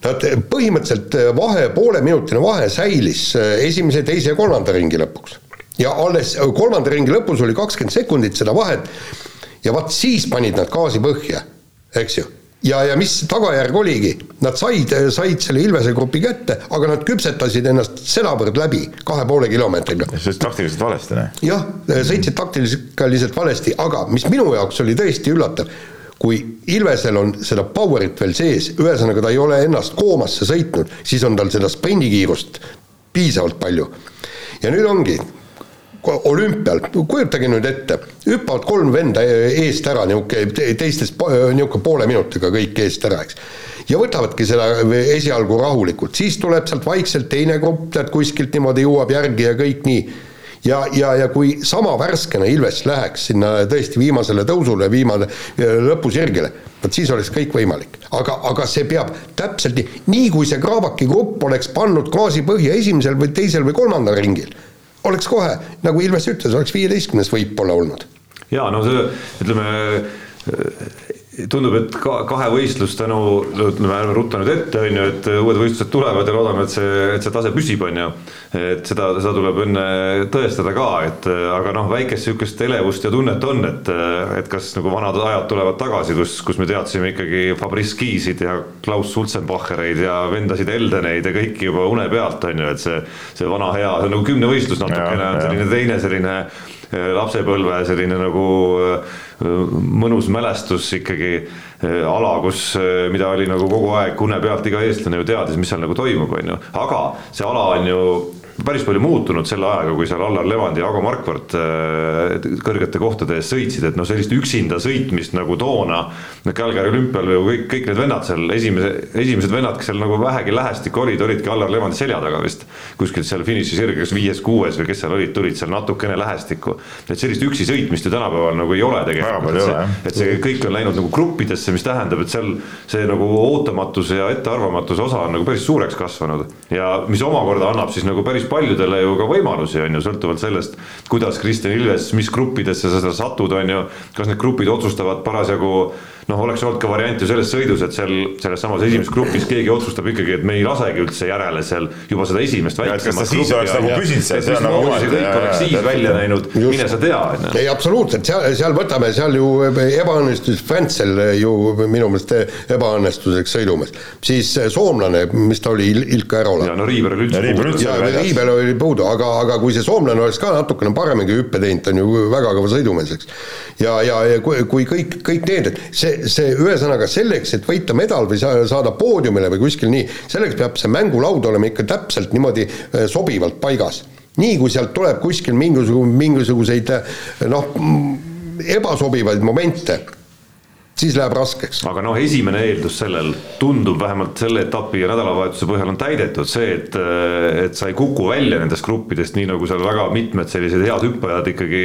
põhimõtteliselt äh, vahe, pooleminutine vahe säilis äh, esimese, teise ja kolmanda ringi lõpuks. ja alles äh, kolmanda ringi lõpus oli kakskümmend sekundit seda vahet ja vaat siis panid nad gaasi põhja, eks ju ja, ja mis tagajärg oligi, nad said, said selle Ilvese grupi kätte, aga nad küpsetasid ennast sedavõrd läbi, kahe poole kilomeetriga. oli taktiliselt valesti, noh. jah, sõitsid taktiliselt valesti, aga mis minu jaoks oli tõesti üllatav, kui Ilvesel on seda power'it veel sees, ühesõnaga ta ei ole ennast koomasse sõitnud, siis on tal seda sprindikiirust piisavalt palju. ja nüüd ongi, olümpial, kujutage nüüd ette, hüppavad kolm venda eest ära, niisugune teistest niisugune poole minutiga kõik eest ära, eks. ja võtavadki seda esialgu rahulikult, siis tuleb sealt vaikselt teine grupp, tead kuskilt niimoodi jõuab järgi ja kõik nii ja, ja, ja kui sama värskena Ilves läheks sinna tõesti viimasele tõusule, viimane lõpusirgele, vot siis oleks kõik võimalik. aga, aga see peab täpselt nii, nii kui see Kravaki grupp oleks pannud gaasi põhja esimesel või teisel või kolmandal ringil, oleks kohe, nagu Ilves ütles, oleks viieteistkümnes võit pole olnud. jaa, no see, ütleme tundub, et ka kahe võistlus tänu, ütleme, ärme rutta nüüd ette, on ju, et uued võistlused tulevad ja loodame, et see, et see tase püsib, on ju. et seda, seda tuleb enne tõestada ka, et aga noh, väikest sihukest elevust ja tunnet on, et, et kas nagu vanad ajad tulevad tagasi, kus, kus me teadsime ikkagi Fabrice Kiisid ja Klaus Sulzenbachereid ja vendasid Eldeneid ja kõiki juba une pealt, on ju, et see, see vana hea, see on nagu kümnevõistlus natukene on selline teine selline eh, lapsepõlve selline nagu äh, mõnus mälestus ikkagi äh, ala, kus, äh, mida oli nagu kogu aeg une pealt iga eestlane ju teadis, mis seal nagu toimub, on ju, aga see ala on ju päris palju muutunud selle ajaga, kui seal Allar Levand ja Ago Markvart äh, kõrgete kohtade ees sõitsid, et noh, sellist üksinda sõitmist nagu toona Calgary olümpial ju kõik, kõik need vennad seal, esimese, esimesed vennad, kes seal nagu vähegi lähestik olid, olidki Allar Levandi selja taga vist. kuskilt seal finišisirges viies-kuues või kes seal olid, tulid seal natukene lähestikku. et sellist üksi sõitmist ju tänapäeval nagu ei ole tegelikult, et see, et see kõik on läinud nagu gruppidesse, mis tähendab, et seal see nagu ootamatuse ja ettearvamatuse osa on nagu päris suureks kasvanud ja mis omakorda annab siis nagu päris päris paljudele ju ka võimalusi, on ju, sõltuvalt sellest, kuidas Kristjan Ilves, mis gruppidesse sa satud, on ju, kas need grupid otsustavad parasjagu noh, oleks olnud ka variant ju selles sõidus, et seal selles samas esimeses grupis keegi otsustab ikkagi, et me ei lasegi üldse järele seal juba seda esimest väiksemat gruppi. nagu nagu kõik oleks siis välja näinud, mine sa tea, ei, absoluutselt, seal, seal võtame, seal ju ebaõnnestus Frenzel ju minu meelest ebaõnnestuseks sõidumees. siis soomlane, mis ta oli, Ilka Ärola. ja no Riiber oli üldse puudu. Riiber oli puudu, aga, aga kui see soomlane oleks ka natukene paremini hüppe teinud, ta on ju väga kõva sõidumees, eks. ja, ja, ja kui, kui kõik, kõik need, et see see, see ühesõnaga selleks, et võita medal või saada poodiumile või kuskil nii, selleks peab see mängulaud olema ikka täpselt niimoodi äh, sobivalt paigas. nii kui sealt tuleb kuskil mingisugune, mingisuguseid äh, noh, ebasobivaid momente siis läheb raskeks. aga noh, esimene eeldus sellel tundub vähemalt selle etapi ja nädalavahetuse põhjal on täidetud see, et, et sa ei kuku välja nendest gruppidest, nii nagu seal väga mitmed sellised head hüppajad ikkagi.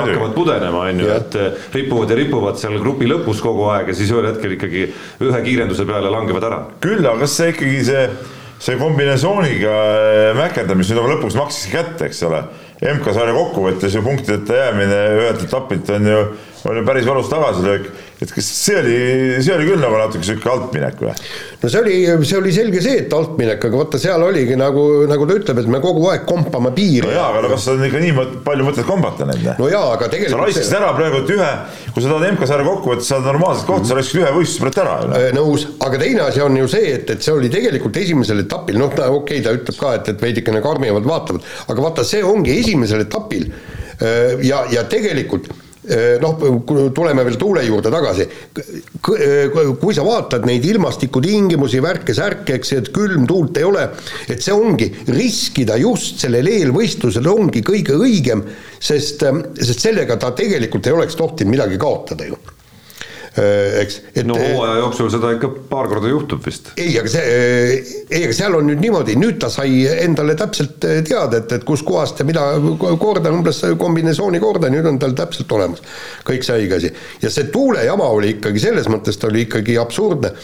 hakkavad pudenema, on ju, et ripuvad ja ripuvad seal grupi lõpus kogu aeg ja siis ühel hetkel ikkagi ühe kiirenduse peale langevad ära. küll, aga kas see ikkagi see, see kombinesooniga mäkerdamine nüüd lõpuks maksis kätte, eks ole MK-sarja kokkuvõttes ju punktideta jäämine ühelt etapilt on ju oli päris valus tagasilöök, et kas see oli, see oli küll nagu natuke sihuke altminek või? no see oli, see oli selge see, et altminek, aga vaata, seal oligi nagu, nagu ta ütleb, et me kogu aeg kompame piiri. no jaa, aga no kas on ikka nii palju mõtet kombata neid? no jaa, aga tegelikult sa raiskasid see... ära praegu, ühe, kui sa tahad MK-sarja kokku võtta, saad normaalset kohta mm, -hmm. sa raiskasid ühe võistluse praegu ära. Äh, nõus, aga teine asi on ju see, et, et see oli tegelikult esimesel etapil, noh, okei okay,, ta ütleb ka, et, et veidikene karmimalt vaatavad, aga vaata, see ongi esimesel etapil äh, ja, ja tegelikult noh, tuleme veel tuule juurde tagasi, kui sa vaatad neid ilmastikutingimusi, värke-särke, eks, et külm tuult ei ole, et see ongi, riskida just sellel eelvõistlusel ongi kõige õigem, sest, sest sellega ta tegelikult ei oleks tohtinud midagi kaotada ju. Äh, eks. no hooaja jooksul seda ikka paar korda juhtub vist. ei, aga see, äh, ei, aga seal on nüüd niimoodi, nüüd ta sai endale täpselt äh, teada, et, et kuskohast ja mida korda, umbes kombinatsiooni korda, nüüd on tal täpselt olemas kõik see õige asi. ja see tuulejama oli ikkagi selles mõttes, ta oli ikkagi absurdne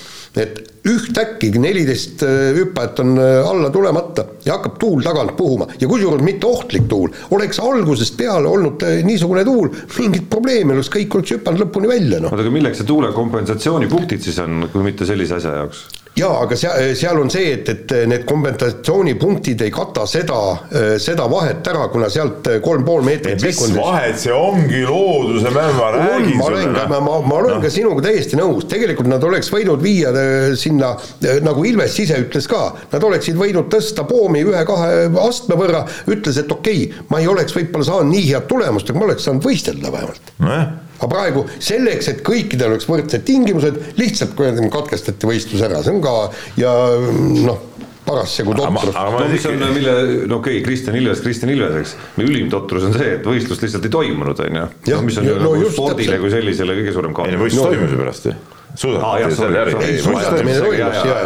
et ühtäkki neliteist äh, hüppajat on äh, alla tulemata ja hakkab tuul tagant puhuma ja kusjuures mitte ohtlik tuul, oleks algusest peale olnud äh, niisugune tuul, mingit probleemi oleks, kõik oleks hüpanud lõpuni välja, noh. oota, aga milleks see tuule kompensatsioonipunktid siis on, kui mitte sellise asja jaoks? Jaa, aga seal, seal on see, et, et need kompensatsioonipunktid ei kata seda, seda vahet ära, kuna sealt kolm pool meetrit mis sekundis vahet see ongi? Looduse mäng, ma räägin ma olen ka, ma, ma, ma olen no. ka sinuga täiesti nõus, tegelikult nad oleks võinud viia äh, sinna, äh, nagu Ilves ise ütles ka, nad oleksid võinud tõsta poomi ühe-kahe astme võrra, ütles, et okei okay,, ma ei oleks võib-olla saanud nii head tulemust, aga ma oleks saanud võistelda vähemalt. No aga praegu selleks, et kõikidel oleks võrdsed tingimused, lihtsalt katkestati võistlus ära, see on ka ja noh, parasjagu totrus. no mis on, mille, no okei okay,, Kristjan Ilves, Kristjan Ilves, eks, ülim totrus on see, et võistlust lihtsalt ei toimunud, on ju. mis on ju no, nagu spordile kui sellisele kõige suurem kahju. ei no võistlus no, toimus ju pärast ju suusatamine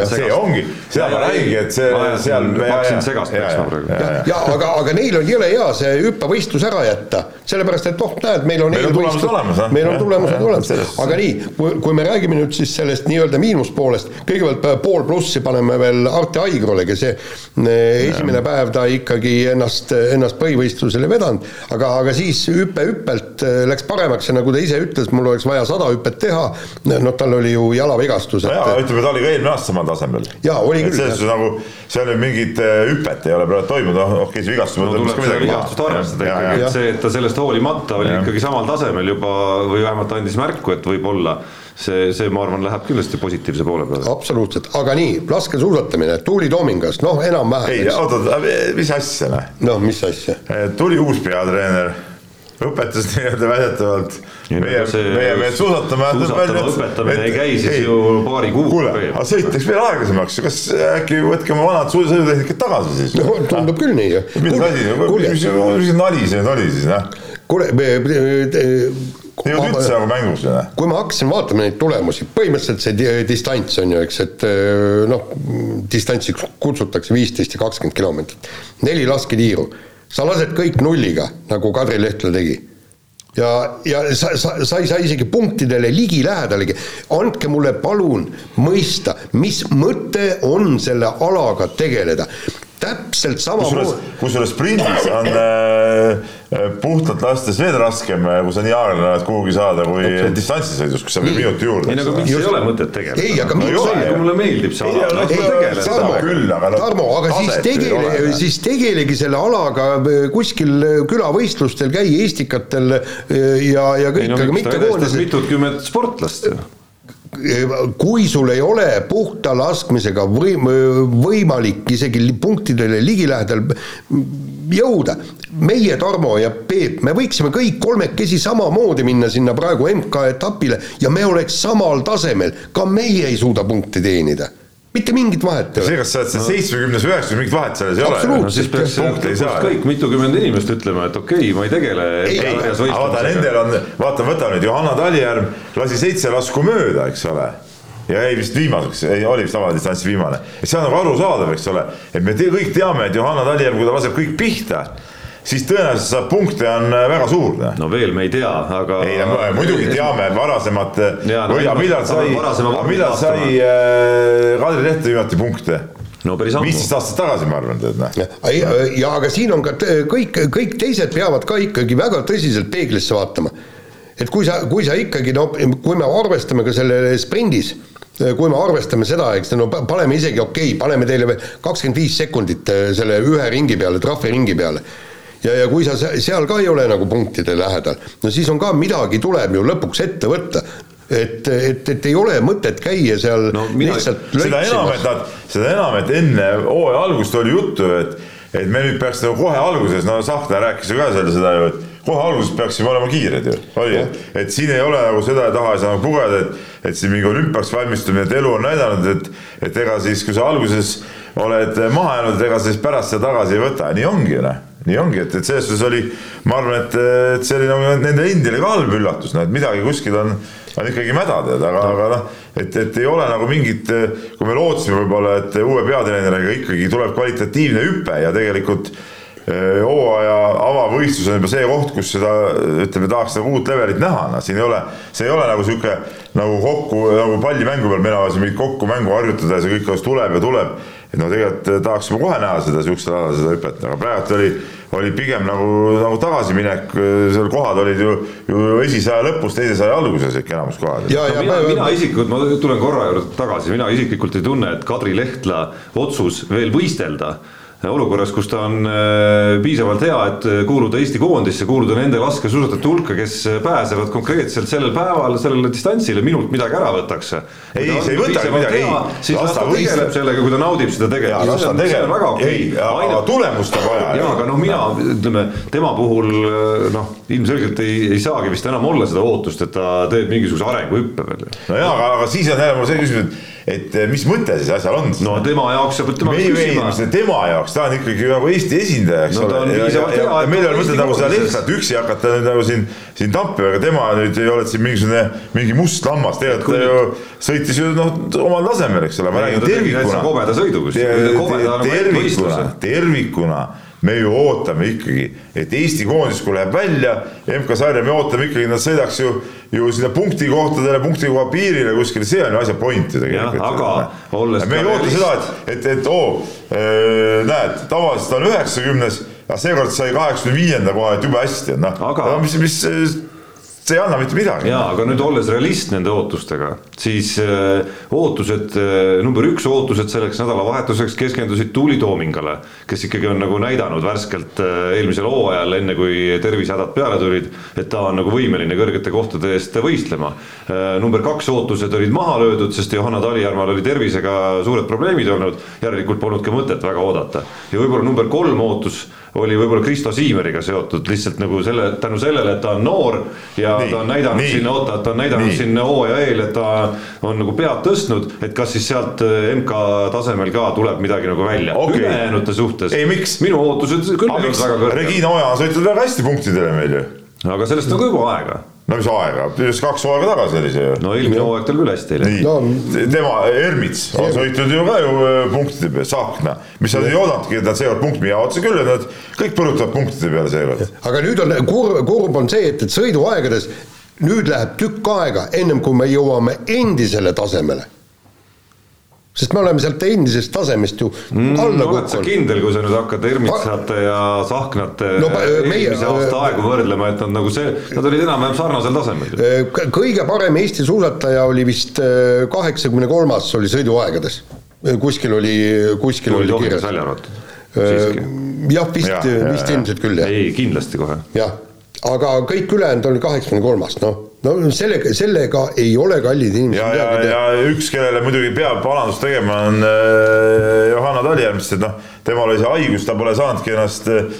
see ongi, seda ma räägingi, et see seal. ma hakkasin segast peksma praegu. ja aga, aga neil on jõle hea see hüppevõistlus ära jätta, sellepärast et noh, näed, meil on eelvõistlus, meil on tulemused olemas, aga nii, kui, kui me räägime nüüd siis sellest nii-öelda miinuspoolest, kõigepealt pool plussi paneme veel Arte Aigrole, kes esimene päev ta ikkagi ennast, ennast põhivõistlusele vedanud, aga, aga siis hüpe hüppelt läks paremaks ja nagu ta ise ütles, mul oleks vaja sada hüpet teha, noh, tal oli ju jalavigastus. jaa, ütleme, ta oli ka eelmine aasta samal tasemel. jaa, oli küll. selles suhtes nagu seal nüüd mingit äh, hüpet ei ole praegu toimunud, noh, okei, see vigastus no, tuleb seda vigastust arvestada ikkagi, et see, et ta sellest hoolimata oli ja. ikkagi samal tasemel juba või vähemalt andis märku, et võib-olla see, see, ma arvan, läheb kindlasti positiivse poole peale. absoluutselt, aga nii, laskesuusatamine, Tuuli Toomingas, noh, enam-vähem. ei, oota, mis asja, noh? noh, mis asja? tuli uus peatreener õpetas nii-öelda väidetavalt meie, meie mehed suusatama. suusatama õpetamine ei käi siis ei, ju paari kuuga. kuule, aga sõitaks veel aeglasemaks, kas äkki võtke oma vanad sõidutehnikad tagasi siis? no tundub küll nii ju. mis asi, mis, mis nali see nüüd oli siis, noh? kuule, ei olnud üldse nagu mängus ju. kui ma hakkasin vaatama neid tulemusi, põhimõtteliselt see distants on ju, eks, et noh, distantsiks kutsutakse viisteist ja kakskümmend kilomeetrit, neli lasketiiru sa lased kõik nulliga, nagu Kadri Lehtla tegi. ja, ja sa, sa, sa ei saa isegi punktidele ligilähedalegi. andke mulle palun mõista, mis mõte on selle alaga tegeleda täpselt sama kusjuures, kusjuures sprindis on äh, puhtalt lastes veel raskem, äh, kui sa nii aeglane oled kuhugi saada, kui distantsisõidus, kus sa pead minuti juurde. ei, aga miks ei ole mõtet tegeleda? ei, aga miks no, kui mulle meeldib see ala. Tarmo, küll, aga no, Tarmo, aga siis tegele, siis tegelegi selle alaga äh, kuskil külavõistlustel, käi Estikatel ja, ja kõik, aga mitte koondises. mitutkümmend sportlast ju kui sul ei ole puhta laskmisega või, võimalik isegi punktidele ligilähedal jõuda, meie, Tarmo ja Peep, me võiksime kõik kolmekesi samamoodi minna sinna praegu MK-etapile ja me oleks samal tasemel, ka meie ei suuda punkte teenida mitte mingit vahet ei ole. see, kas sa oled seal seitsmekümnes üheksakümnes, mingit vahet selles ei ole. no siis peaks punkte ei saa. kõik mitukümmend inimest ütlema, et okei okay,, ma ei tegele. ei, aga vaata, nendel on, vaata, võta nüüd Johanna Talijärv lasi seitse lasku mööda, eks ole ja jäi vist viimaseks, ei oli vist avadistantsi viimane. see on nagu arusaadav, eks ole, et me te, kõik teame, et Johanna Talijärv, kui ta laseb kõik pihta siis tõenäoliselt saab punkte on äh, väga suur. no veel me ei tea, aga. ei, muidugi teame varasemat, või millal sai, millal sai äh, Kadri Leht viimati punkte? no päris ammu. viisteist aastat tagasi, ma arvan, tead noh. ja, ja aga siin on ka kõik, kõik teised peavad ka ikkagi väga tõsiselt peeglisse vaatama. et kui sa, kui sa ikkagi no, kui me arvestame ka selle sprindis kui me arvestame seda, eks no paneme isegi okei okay,, paneme teile veel kakskümmend viis sekundit äh, selle ühe ringi peale, trahviringi peale ja, ja kui sa seal ka ei ole nagu punktide lähedal, no siis on ka midagi tuleb ju lõpuks ette võtta. Et, et, et ei ole mõtet käia seal no, mina, lihtsalt seda enam, et nad, seda enam, et enne hooaja algust oli juttu, et et me nüüd peaks nagu kohe alguses, no Sahkna rääkis ju ka seal seda ju, et kohe alguses peaksime olema kiired ju, oli, et siin ei ole nagu seda taha ei saa nagu pugeda, et, et siin mingi olümpiaks valmistumine, et elu on näidanud, et, et ega siis, kui sa alguses oled maha jäänud, ega siis pärast seda tagasi ei võta, nii ongi ju noh nii ongi, et, et selles suhtes oli, ma arvan, et, et see oli nagu nende endile ka halb üllatus, no et midagi kuskil on, on ikkagi mäda tead, aga, aga noh, et, et ei ole nagu mingit, kui me lootsime võib-olla, et uue peatreeneriga ikkagi tuleb kvalitatiivne hüpe ja tegelikult hooaja avavõistlus on juba see koht, kus seda ütleme, tahaks nagu uut levelit näha, noh siin ei ole, see ei ole nagu sihuke nagu kokku nagu pallimängu peal, mina siin mingit kokku mängu harjutada ja see kõik alles tuleb ja tuleb et no tegelikult tahaks juba kohe näha seda siuksel alal seda hüpet, aga praegu oli, oli pigem nagu, nagu tagasiminek, seal kohad olid ju, ju esisaja lõpus, teise saja alguses ikka enamus kohad. No, mina, mina isiklikult, ma tulen korra juurde tagasi, mina isiklikult ei tunne, et Kadri Lehtla otsus veel võistelda olukorras, kus ta on äh, piisavalt hea, et kuuluda Eesti koondisse, kuuluda nende laskesuusatajate hulka, kes pääsevad konkreetselt sellel päeval sellele distantsile, minult midagi ära võtakse. ei, see ei võtagi midagi, ei. siis las ta tegeleb sellega, kui ta naudib seda tegemist. las ta tegeleb, okay.. aga tulemust on vaja. jaa, aga noh, mina ütleme tema puhul noh, ilmselgelt ei, ei saagi vist enam olla seda ootust, et ta teeb mingisuguse arenguhüppe veel. no jaa, aga, aga siis on jälle mul see küsimus, et et eh, mis mõte siis asjal on? no tema jaoks sa pead tema käest küsima. tema jaoks, ta on ikkagi nagu Eesti esindaja, eks no, ole. meil ei ole mõtet nagu seda lihtsalt üksi hakata nüüd nagu siin, siin tampima, aga tema nüüd ei ole siin mingisugune, mingi must lammas, tegelikult ta ju sõitis ju noh, omal tasemel, eks ole, ma räägin tervikuna. kobeda sõidu kusjuures. tervikuna, tervikuna me ju ootame ikkagi, et Eesti koondis, kui läheb välja MK-sarja, me ootame ikkagi, nad sõidaks ju, ju sinna punktikohtadele, punktikoha piirile kuskile, see on ju asja point ju tegelikult. aga olles. me ei oota seda, et, et, et oo äh,, näed, tavaliselt on üheksakümnes, aga seekord sai kaheksakümne viienda koha, et jube hästi, et noh aga..., mis, mis see ei anna mitte midagi. jaa, aga nüüd olles realist nende ootustega, siis äh, ootused äh,, number üks ootused selleks nädalavahetuseks keskendusid Tuuli Toomingale, kes ikkagi on nagu näidanud värskelt äh, eelmisel hooajal, enne kui tervisehädad peale tulid, et ta on nagu võimeline kõrgete kohtade eest võistlema number kaks ootused olid maha löödud, sest Johanna Talijärval oli tervisega suured probleemid olnud, järelikult polnud ka mõtet väga oodata. ja võib-olla number kolm ootus oli võib-olla Kristo Siimeriga seotud lihtsalt nagu selle, tänu sellele, et ta on noor ja nii, ta on näidanud nii, siin, oota, ta on näidanud nii. siin hooaja eel, et ta on nagu pead tõstnud, et kas siis sealt äh, MK tasemel ka tuleb midagi nagu välja okay.. ülejäänute suhtes. minu ootused küll ei olnud väga kõrged. Regina Oja on sõitnud väga hästi punktidele meil ju. aga sellest on ka juba aega no mis aega, just kaks hooaega tagasi oli see ju. no eelmine hooaeg tal küll hästi läinud. No, tema, Ermits on sõitnud ju ka ju äh, punktide peale, Tsahkna, mis nad ei oodanudki, et nad seekord punkti, mina ootasin küll, et nad kõik põrutavad punktide peale seekord. aga nüüd on kurb, kurb on see, et, et sõiduaegades nüüd läheb tükk aega, ennem kui me jõuame endisele tasemele sest me oleme sealt endisest tasemest ju mm, alla kukkunud. oled sa kindel, kui sa nüüd hakkad Ermitsate ja Sahknate no, eelmise meie, aasta aegu võrdlema, et nad nagu see, nad olid enam-vähem sarnasel tasemel? kõige parem Eesti suusataja oli vist kaheksakümne kolmas oli sõiduaegades. kuskil oli, kuskil oli, oli kirjas. jah, vist ja,, vist ilmselt küll, jah. ei, kindlasti kohe. jah, aga kõik ülejäänud oli kaheksakümne kolmas, noh no sellega, sellega ei ole kallid inimesed ja, ja, ja üks, kellele muidugi peab parandust tegema, on äh, Johanna Talijärv, sest et noh, temal oli see haigus, ta pole saanudki ennast äh,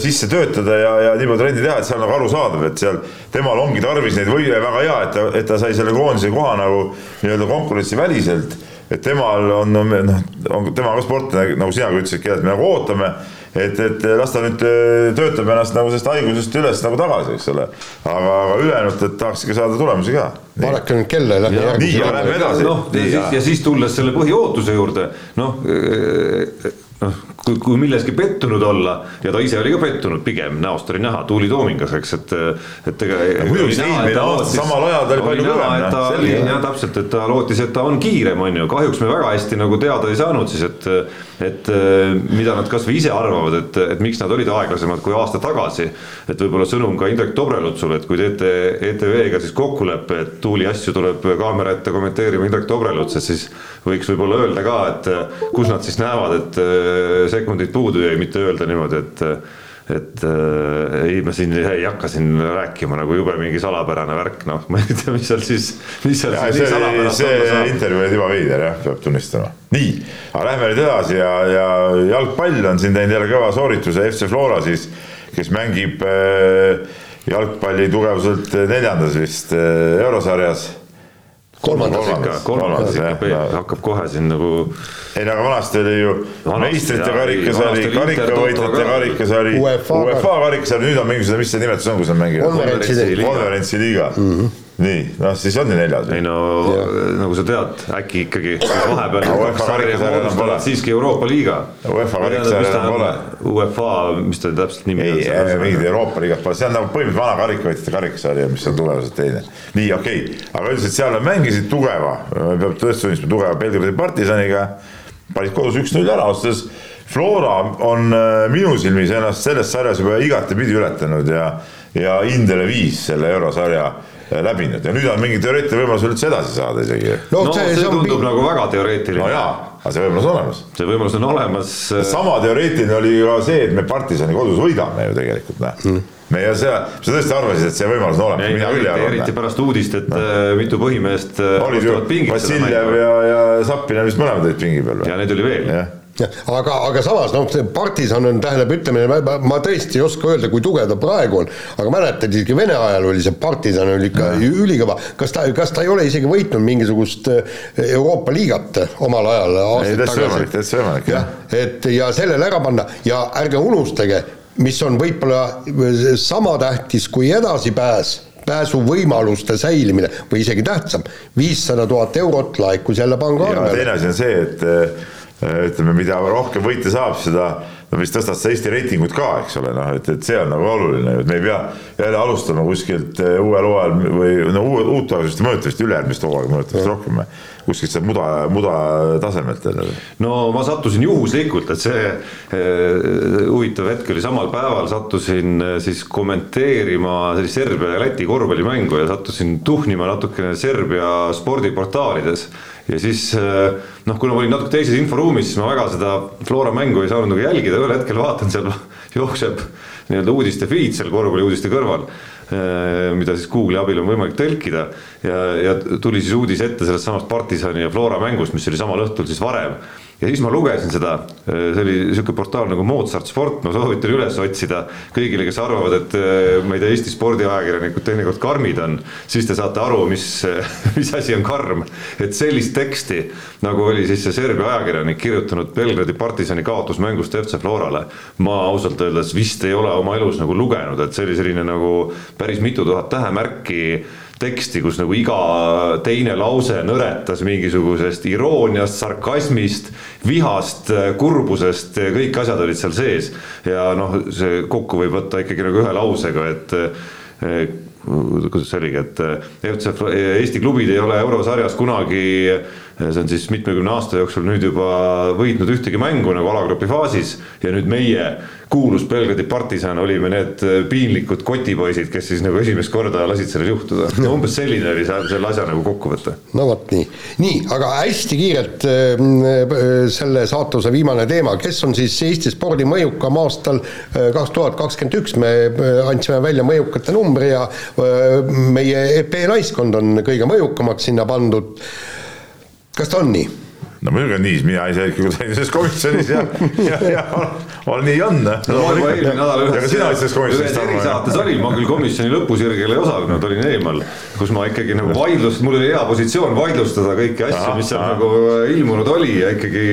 sisse töötada ja, ja nii palju trenni teha, et see on nagu arusaadav, et seal temal ongi tarvis neid võime väga hea, et ta, et ta sai selle koondise koha nagu nii-öelda konkurentsiväliselt et temal on, noh, on tema ka sportlane, nagu sina ka ütlesid, kellelt me nagu ootame et, et las ta nüüd äh, töötab ennast nagu sellest haigusest üles nagu tagasi, eks ole. aga, aga ülejäänud, et tahaks ikka saada tulemusi ka. vaadake nüüd kella ja lähme järgmise. nii, lähme edasi. noh, ja, ja, ja siis tulles selle põhiootuse juurde, noh äh, noh, kui, kui milleski pettunud olla ja ta ise oli ka pettunud pigem, näost oli näha, Tuuli Toomingas, eks, et, et ega. muidugi eelmine aasta samal ajal ta oli palju kõvem. jah, täpselt, et ta lootis, et ta on kiirem, on ju, kahjuks me väga hästi nagu teada ei saanud siis, et, et mida nad kasvõi ise arvavad, et, et miks nad olid aeglasemad kui aasta tagasi. et võib-olla sõnum ka Indrek Tobrelutsule, et kui teete ETV-ga siis kokkuleppe, et Tuuli asju tuleb kaamera ette kommenteerima Indrek Tobreluts, et siis võiks võib-olla öelda ka, et kus nad siis näevad, et sekundit puudu jäi, mitte öelda niimoodi, et et äh, ei, ma siin ei hakka siin rääkima nagu jube mingi salapärane värk, noh, ma ei tea, mis seal siis, mis seal ja, siis nii salapärast see intervjuu oli ebaveider jah, peab tunnistama. nii, aga lähme nüüd edasi ja, ja jalgpall on siin teinud jälle kõva soorituse, FC Flora siis, kes mängib äh, jalgpalli tugevuselt neljandas vist äh, eurosarjas kolmandas ikka, kolmandas ikka, Peep hakkab kohe siin nagu. ei no aga vanasti oli ju meistrite karikasari, karikavõitjate karikasari, UEFA karikasari, nüüd on mingisugune, mis see nimetus on, kus nad mängivad? konverentsiliiga mm. -hmm nii, noh siis on ju neljas. ei no ja. nagu sa tead, äkki ikkagi vahepeal kaks sarja moodustavad siiski Euroopa liiga. UEFA kariksarja enam pole. UEFA, mis ta täpselt nimi on? ei, mingit Euroopa liigat pole, see on nagu põhimõtteliselt vana karikavõitjate kariksari, mis on tulevaselt teine. nii, okei okay., aga üldiselt seal mängisid tugeva, peab tõesti tunnistama, tugeva Belgradi partisaniga, panid kodus üks-null ära, ausalt öeldes Flora on äh, minu silmis ennast selles sarjas juba igatepidi ületanud ja, ja Indrele viis selle eurosarja läbinud ja nüüd on mingi teoreetiline võimalus üldse edasi saada isegi. no, no see, see tundub on... nagu väga teoreetiline. no jaa, aga see võimalus on olemas. see võimalus on olemas. sama teoreetiline oli ka see, et me partisani kodus võidame ju tegelikult, näe mm me ja see, sa tõesti arvasid, et see võimalus on olemas, mina küll ei arvanud. eriti pärast uudist, et no. Äh, mitu põhimeest olid ju Vassiljev ja, ja Zappinen vist mõlemad olid pingi peal või? ja neid oli veel aga, aga samas noh, see partisan on, tähendab, ütleme, ma, ma tõesti ei oska öelda, kui tugev ta praegu on, aga mäletad, isegi Vene ajal oli see partisan oli ikka ülikõva. kas ta, kas ta ei ole isegi võitnud mingisugust äh, Euroopa liigat omal ajal aastaid tagasi? täitsa võimalik, jah. et ja sellele ära panna ja ärge unustage, mis on võib-olla sama tähtis kui edasipääs pääsuvõimaluste säilimine või isegi tähtsam, viissada tuhat eurot laekus jälle pangaarvele. teine asi on see, et Äh, ütleme, mida rohkem võite saab, seda no vist tõstad sa Eesti reitingut ka, eks ole, noh, et, et see on nagu oluline, et me ei pea jälle alustama kuskilt äh, uuel hooajal või no uut, hooaega vist ei mõjuta vist ülejärgmist hooaega mõjutab vist rohkem, kuskilt sealt muda, muda tasemelt no ma sattusin juhuslikult, et see huvitav hetk oli samal päeval, sattusin siis kommenteerima sellist Serbia ja Läti korvpallimängu ja sattusin tuhnima natukene Serbia spordiportaalides ja siis eh, noh, kuna ma olin natuke teises inforuumis, siis ma väga seda Flora mängu ei saanud nagu jälgida, ühel hetkel vaatan, seal jookseb nii-öelda uudiste feed seal korvpalliuudiste kõrval eh, mida siis Google'i abil on võimalik tõlkida. Ja, ja tuli siis uudis ette sellest samast Partisani ja Flora mängust, mis oli samal õhtul siis varem ja siis ma lugesin seda, see oli niisugune portaal nagu Mozart Sport, ma soovitan üles otsida kõigile, kes arvavad, et ma ei tea, Eesti spordiajakirjanikud teinekord karmid on, siis te saate aru, mis, mis asi on karm. et sellist teksti, nagu oli siis see Serbia ajakirjanik kirjutanud Belgradi partisani kaotusmängust FC Florale, ma ausalt öeldes vist ei ole oma elus nagu lugenud, et see oli selline nagu päris mitu tuhat tähemärki teksti, kus nagu iga teine lause nõretas mingisugusest irooniast, sarkasmist, vihast, kurbusest, kõik asjad olid seal sees. ja noh, see kokku võib võtta ikkagi nagu ühe lausega, et eh, kuidas see oligi, et FC Eesti klubid ei ole eurosarjas kunagi see on siis mitmekümne aasta jooksul nüüd juba võitnud ühtegi mängu nagu alagrupi faasis. Ja nüüd meie kuulus Belgradi partisan olime need piinlikud kotipoisid, kes siis nagu esimest korda lasid sellel juhtuda. umbes selline oli selle asja nagu kokkuvõte. no vot nii, nii, aga hästi kiirelt äh, selle saatuse viimane teema, kes on siis Eesti spordi mõjukam aastal äh, kaks tuhat kakskümmend üks, me äh, andsime välja mõjukate numbri ja meie EP naiskond on kõige mõjukamaks sinna pandud kas ta on nii? no muidugi on nii, mina ise ikkagi selles komisjonis ja, ja, ja ma nii on. no ma juba eelmine nädal ühes, ühes erisaates olin, ma küll komisjoni lõpusirgel ei osalenud, olin eemal, kus ma ikkagi nagu vaidlust, mul oli hea positsioon vaidlustada kõiki asju, mis seal nagu äh, ilmunud oli ja ikkagi,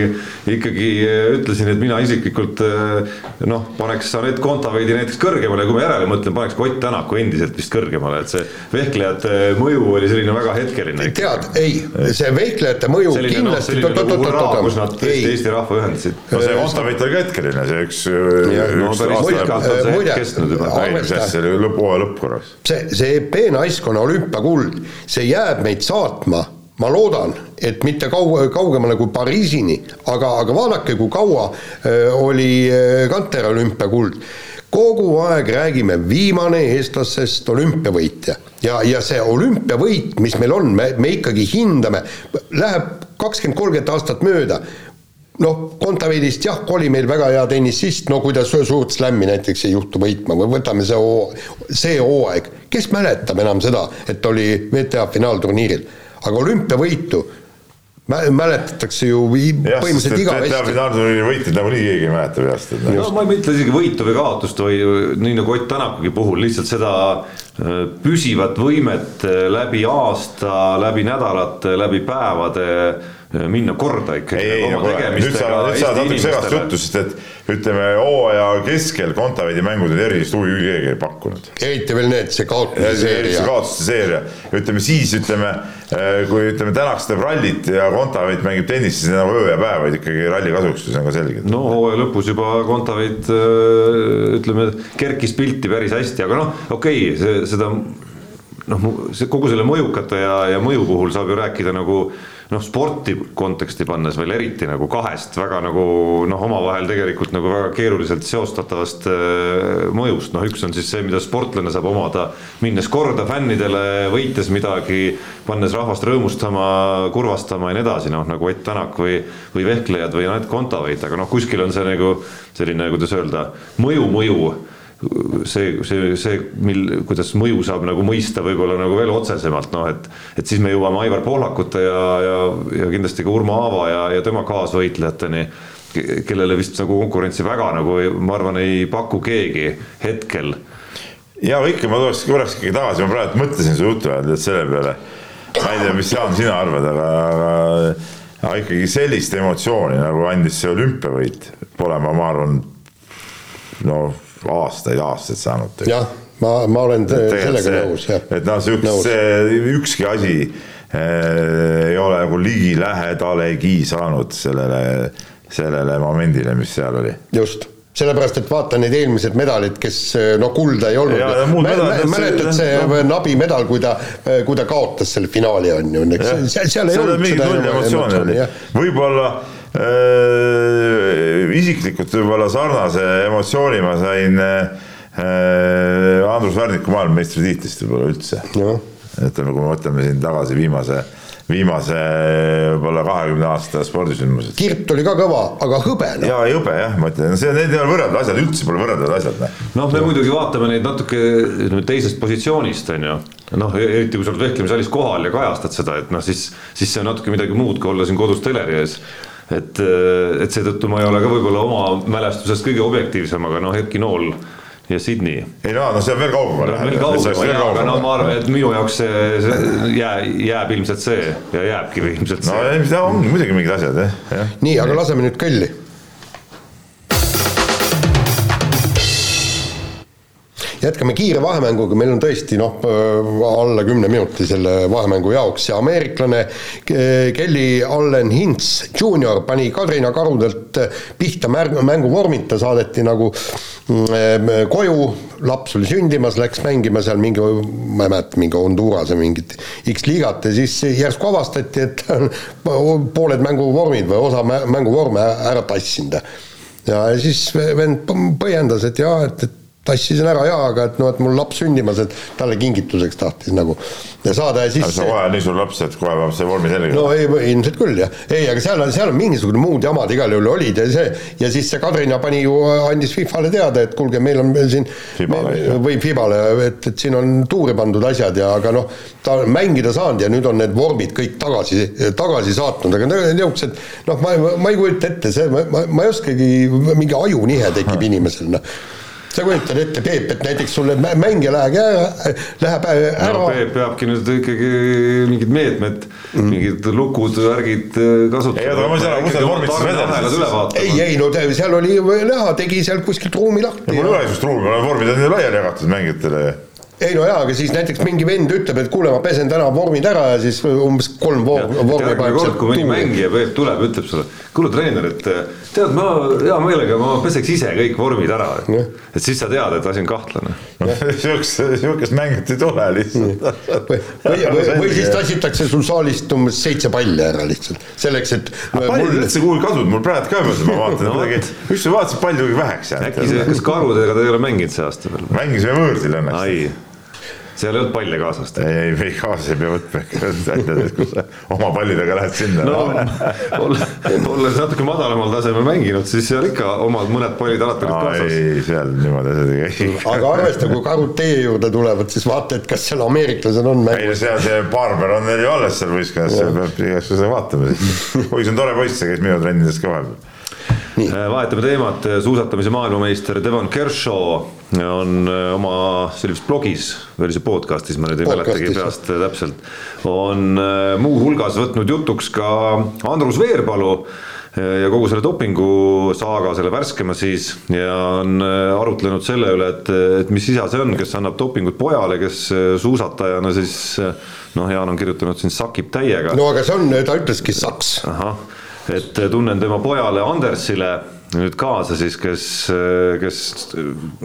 ikkagi äh, ütlesin, et mina isiklikult äh, noh, paneks Anett Kontaveidi näiteks kõrgemale, kui ma järele mõtlen, paneks Ott Tänaku endiselt vist kõrgemale, et see vehklejate mõju oli selline väga hetkeline. tead, ei, see vehklejate mõju selline, kindlasti no, nagu kus nad tõesti Eesti rahva ühendasid. no see Kontaveit oli ka hetkeline, see üks, üks aasta kestnud juba, eelmise asja oli lõpp, hooaja lõpp korraks. see, see EP naiskonna olümpiakuld, see jääb meid saatma ma loodan, et mitte kaua, kaugemale kui Pariisini, aga, aga vaadake, kui kaua äh, oli äh, Kanter olümpiakuld. Kogu aeg räägime viimane eestlastest olümpiavõitja. Ja, ja see olümpiavõit, mis meil on, me, me ikkagi hindame, läheb kakskümmend, kolmkümmend aastat mööda, noh, Kontaveidist jah, oli meil väga hea tennisist, no kui ta suurt slämmi näiteks ei juhtu võitma või võtame see hoo-, see hooaeg, kes mäletab enam seda, et oli WTA finaalturniiril, aga olümpiavõitu mäletatakse ju põhimõtteliselt igavesti. finaalturniiri võitjaid nagunii keegi ei mäleta peast. no just. ma ei mõtle isegi võitu või kaotust või nii nagu Ott Tänakugi puhul, lihtsalt seda äh, püsivat võimet äh, läbi aasta, läbi nädalate, läbi päevade äh, minna korda ikkagi. ei, ei, nüüd sa, nüüd sa natuke segast juttu, sest et ütleme, hooaja keskel Kontaveidi mängud nüüd erilist huvi keegi ei pakkunud. eriti veel need, see kaotuste seeria. see kaotuste seeria, ütleme siis ütleme, äh, kui ütleme tänaks teeb rallit ja Kontaveit mängib tennist, siis nagu öö ja päev, vaid ikkagi ralli kasuks, see on ka selge. no hooaja lõpus juba Kontaveit äh, ütleme, kerkis pilti päris hästi, aga noh, okei okay,, see, seda noh, see kogu selle mõjukate ja, ja mõju puhul saab ju rääkida nagu noh, sporti konteksti pannes veel eriti nagu kahest väga nagu noh, omavahel tegelikult nagu väga keeruliselt seostatavast äh, mõjust, noh, üks on siis see, mida sportlane saab omada, minnes korda fännidele, võites midagi, pannes rahvast rõõmustama, kurvastama ja nii edasi, noh nagu Ott Tänak või, või vehklejad või Anett Kontaveit, aga noh, kuskil on see nagu selline, kuidas öelda, mõju, mõju see, see, see, mil, kuidas mõju saab nagu mõista võib-olla nagu veel otsesemalt, noh et, et siis me jõuame Aivar Pohlakute ja, ja, ja kindlasti ka Urmo Aava ja, ja tema kaasvõitlejateni, kellele vist nagu konkurentsi väga nagu ma arvan, ei paku keegi hetkel. ja ikka ma tuleks korraks ikkagi tagasi, ma praegu mõtlesin su jutu ajal selle peale. ma ei tea, mis Jaan, sina arvad, aga, aga, aga ikkagi sellist emotsiooni nagu andis see olümpiavõit, pole ma, ma arvan, no aastaid, aastaid saanud. jah, ma, ma olen sellega see, nõus, jah. et noh, siukest, ükski asi äh, ei ole nagu ligilähedalegi saanud sellele, sellele momendile, mis seal oli. just sellepärast, et vaata neid eelmised medalid, kes no kulda ei olnud. mäletad see ja. Nabi medal, kui ta, kui ta kaotas selle finaali on ju, seal, seal ei olnud seda emotsiooni. võib-olla isiklikult võib-olla sarnase emotsiooni ma sain äh, Andrus Värniku maailmameistritiitlist võib-olla üldse. ütleme, kui me võtame siin tagasi viimase viimase võib-olla kahekümne aasta spordisündmused. Kirt oli ka kõva, aga hõbe no.. jaa, hõbe jah, ma ütlen, see, need ei ole võrreldavad asjad, üldse pole võrreldavad asjad. noh, noh me muidugi vaatame neid natuke teisest positsioonist, on ju. noh, eriti kui sa oled vehklemishallis kohal ja kajastad seda, et noh, siis, siis see on natuke midagi muud, kui olla siin kodus teleri ees et, äh, et seetõttu ma ei ole ka võib-olla oma mälestusest kõige objektiivsem, aga noh, Erki Nool ja Sydney. ei no, no see on veel kaugemal. veel kaugemal jaa, aga no ma arvan, et minu jaoks see, see jää, jääb ilmselt see ja jääbki ilmselt see. no ilmselt on muidugi mingid asjad jah ja.. nii, aga laseme nüüd kõlli jätkame kiire vahemänguga, meil on tõesti noh, alla kümne minuti selle vahemängu jaoks ja ameeriklane Kelly Allen Hintz Junior pani Kadrina karudelt pihta mängu vormita, saadeti nagu mm, koju, laps oli sündimas, läks mängima seal mingi, ma ei mäleta, mingi Hondurase mingit X-liigat ja siis järsku avastati, et pooled mänguvormid või osa mänguvorme ära tassinud. Ja siis vend põhjendas, et jaa, et, et tassisin ära jaa, aga et noh, et mul laps sündimas, et talle kingituseks tahtis nagu saada ja siis. aga sa kohe nii suur laps, et kohe peab see vormi selga. no ei, ilmselt küll jah, ei, aga seal on, seal on mingisugune muud jamad igal juhul olid ja see ja siis see Kadrina pani ju, andis Fifale teada, et kuulge, meil on siin Fibale, me, või Fibale, et, et siin on tuuri pandud asjad ja aga noh, ta on mängida saanud ja nüüd on need vormid kõik tagasi, tagasi saatnud, aga niisugused noh, ma, ma ei kujuta ette, see, ma, ma, ma ei oskagi, mingi ajunihe tekib inimesel, noh sa kujutad ette, Peep, et näiteks sulle mängija läheb ära, läheb ära no, Peep peabki nüüd ikkagi mingid meetmed mm., mingid lukud, värgid äh, kasutama. ei, ma ei vormid no seal oli näha, tegi seal kuskilt ruumi lahti. mul ei ole niisugust ruumi, vormid on ju laiali jagatud mängijatele ei no jaa, aga siis näiteks mingi vend ütleb, et kuule, ma pesen täna vormid ära ja siis umbes kolm vor-, vormi paneb sealt kui mõni mängija tuleb, ütleb sulle, kuule treener, et tead, ma hea meelega, ma peseks ise kõik vormid ära. et siis sa tead, et asi on kahtlane. sihukest, sihukest mängijat ei tule lihtsalt. või, või, või, või siis tassitakse sul saalist umbes seitse palli ära lihtsalt, selleks, et pallid mul... üldse kuhugi kadunud, mul praegu ka ma vaatan no, kuidagi, just sa vaatasid, palju väheks jäänud. äkki see, kas karudega ta ei ole mänginud see aasta veel? mängisime võõrsil õnneks seal ei olnud palle kaasas? ei, ei kaasas ei pea võtma, kus sa oma pallidega lähed sinna. no olles natuke madalamal tasemel mänginud, siis seal ikka omad mõned pallid alati olid kaasas. ei, seal niimoodi asjad ei käi. aga arvesta, kui karud teie juurde tulevad, siis vaata, et kas seal ameeriklased on mängus. ei, seal see Barber on veel ju alles seal võistkonnas, seal peab juhuks vaatama siis. poiss on tore poiss, see käis minu trennides ka vahepeal Äh, vahetame teemat, suusatamise maailmameister Devon Kershaw on äh, oma sellises blogis või oli see podcast'is, ma nüüd ei mäletagi peast täpselt, on äh, muuhulgas võtnud jutuks ka Andrus Veerpalu ja kogu selle dopingu saaga, selle värskema siis ja on arutlenud selle üle, et, et mis isa see on, kes annab dopingut pojale, kes suusatajana siis noh, Jaan on kirjutanud siin sakib täiega. no aga see on, ta ütleski saks. ahah et tunnen tema pojale Andersile nüüd kaasa siis, kes, kes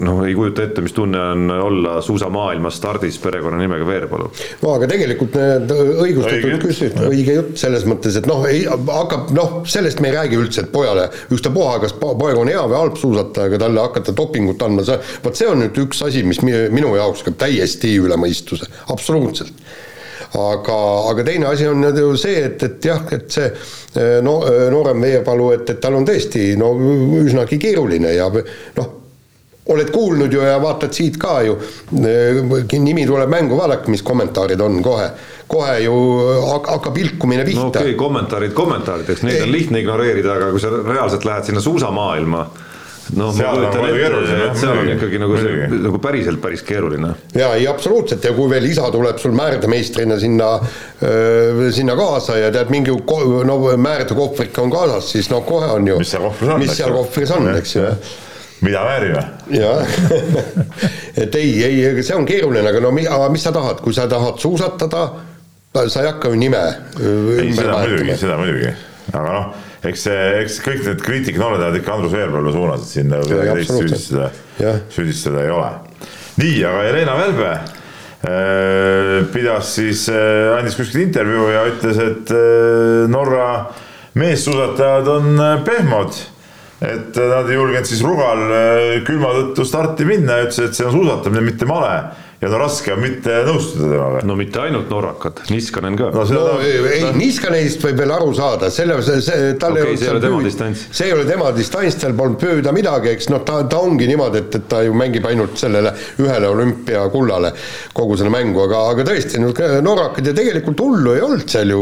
noh, ei kujuta ette, mis tunne on olla suusamaailma stardis perekonnanimega Veerpalu. no aga tegelikult need õigustatud küsimused, õige jutt selles mõttes, et noh, ei hakkab noh, sellest me ei räägi üldse, et pojale ükstapuha, kas poeg on hea või halb suusataja, aga talle hakata dopingut andma, see, vot see on nüüd üks asi, mis minu jaoks käib täiesti üle mõistuse, absoluutselt aga, aga teine asi on ju see, et, et jah, et see eh, no eh, noorem Veepalu, et, et tal on tõesti no üsnagi keeruline ja noh, oled kuulnud ju ja vaatad siit ka ju, eh, nimi tuleb mängu, vaadake, mis kommentaarid on kohe, kohe ju hakkab ilkumine pihta. no okei okay,, kommentaarid kommentaarideks, neid on lihtne ignoreerida, aga kui sa reaalselt lähed sinna suusamaailma noh, ma kujutan ette, et seal on ikkagi nagu see nagu päriselt päris keeruline. ja ei, absoluutselt. Ja kui veel isa tuleb sul määrdemeistrina sinna, sinna kaasa ja tead, mingi no määrdekohvrik on kaasas, siis no kohe on ju. mis seal kohvris on, mis seal kohvris on, eks ju mida väärime. jah et ei, ei, see on keeruline, aga no aga mis sa tahad, kui sa tahad suusatada, sa ei hakka ju nime ei, seda muidugi, seda muidugi, aga noh eks see, eks kõik need kriitikanooled lähevad ikka Andrus Veerpalu suunas, et siin nagu kedagi teist süüdistada, süüdistada ei ole. nii, aga Helena Välbe äh, pidas siis äh,, andis kuskil intervjuu ja ütles, et äh, Norra meessuusatajad on pehmod. Et nad ei julgenud siis Rugal külma tõttu starti minna ja ütles, et see on suusatamine, mitte male ja no raske on mitte nõustuda temaga. no mitte ainult norrakad, Niskanen ka. no, no ei, ei, Niskanenist võib veel aru saada, selle, see, see, tal okay, ei olnud seal püüd, see ei ole tema distants, tal polnud püüda midagi, eks noh, ta, ta ongi niimoodi, et, et ta ju mängib ainult sellele ühele olümpiakullale kogu selle mängu, aga, aga tõesti, norrakad ja tegelikult hullu ei olnud seal ju,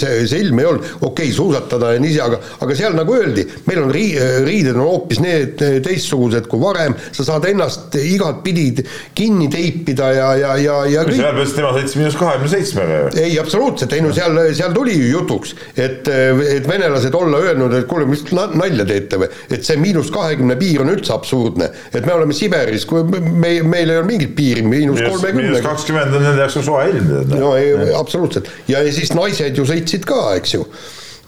see, see ilm ei olnud, okei okay,, suusatada ja niiviisi, aga, aga seal nagu öeldi, meil on rii-, riided on hoopis need teistsugused kui varem, sa saad ennast igatpidi kinni teipida, sõita ja, ja, ja, ja kõik. sellepärast tema sõitis miinus kahekümne seitsmega ju. ei, absoluutselt, ei no seal, seal tuli ju jutuks, et, et venelased olla öelnud, et kuule, mis nalja teete või, et see miinus kahekümne piir on üldse absurdne, et me oleme Siberis, kui me, meil ei ole mingit piiri, miinus kolmekümne. miinus kakskümmend on nende jaoks soe ilm. no ei, absoluutselt ja, ja siis naised ju sõitsid ka, eks ju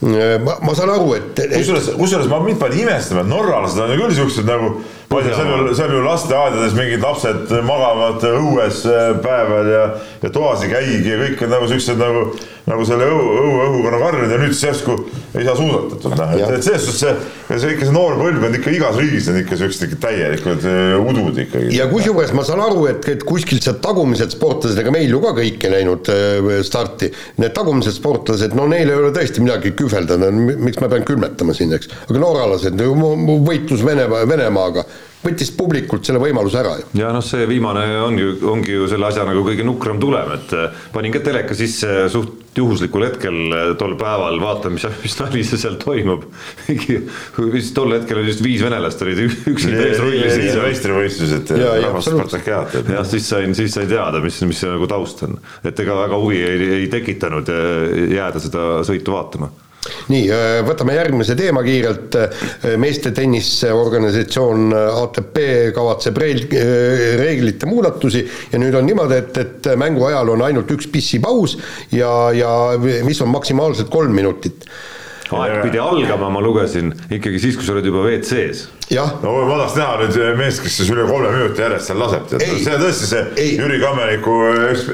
ma, ma saan aru, et, et.... kusjuures, kusjuures ma mind pani imestama, et norralased on ju küll siuksed nagu ma ei tea, seal ju, seal ju lasteaedades mingid lapsed magavad õues äh, päeval ja, ja toas ei käigi ja kõik on nagu siuksed nagu, nagu selle õu, õu, õhuga nagu harjunud ja nüüd siis järsku ei saa suusatatud, noh, et, et selles suhtes see, see ikka see noor põlvkond ikka igas riigis on ikka siuksed täielikud äh, udud ikkagi. ja kusjuures ma saan aru, et, et kuskilt sealt tagumised sportlased, ega meil ju ka kõik ei läinud äh, starti, need tagumised sportlased, no neil ei ole tõesti midagi kühveldada, miks ma pean külmetama siin, eks, aga norralased, võitlus Vene, Venemaaga võttis publikult selle võimaluse ära ju. ja noh, see viimane ongi, ongi ju selle asja nagu kõige nukram tulem, et äh, panin ka teleka sisse suht juhuslikul hetkel äh, tol päeval, vaatan, mis, mis nali see seal toimub. vist tol hetkel oli vist viis venelast olid üksinda ees rullisid. meistrivõistlused, rahvaspartakiaad. jah, siis sain, siis sain teada, mis, mis see nagu taust on, et ega väga huvi ei, ei tekitanud äh, jääda seda sõitu vaatama nii, äh, võtame järgmise teema kiirelt. Äh, meeste tenniseorganisatsioon äh, ATP kavatseb reil-, reeglite muudatusi ja nüüd on niimoodi, et, et mängu ajal on ainult üks pissipaus ja, ja mis on maksimaalselt kolm minutit aeg pidi algama, ma lugesin ikkagi siis, kui sa oled juba WC-s. no ma tahaks näha nüüd meest, kes siis üle kolme minuti järjest seal laseb, tead, see on tõesti see ei. Jüri Kammeriku eks,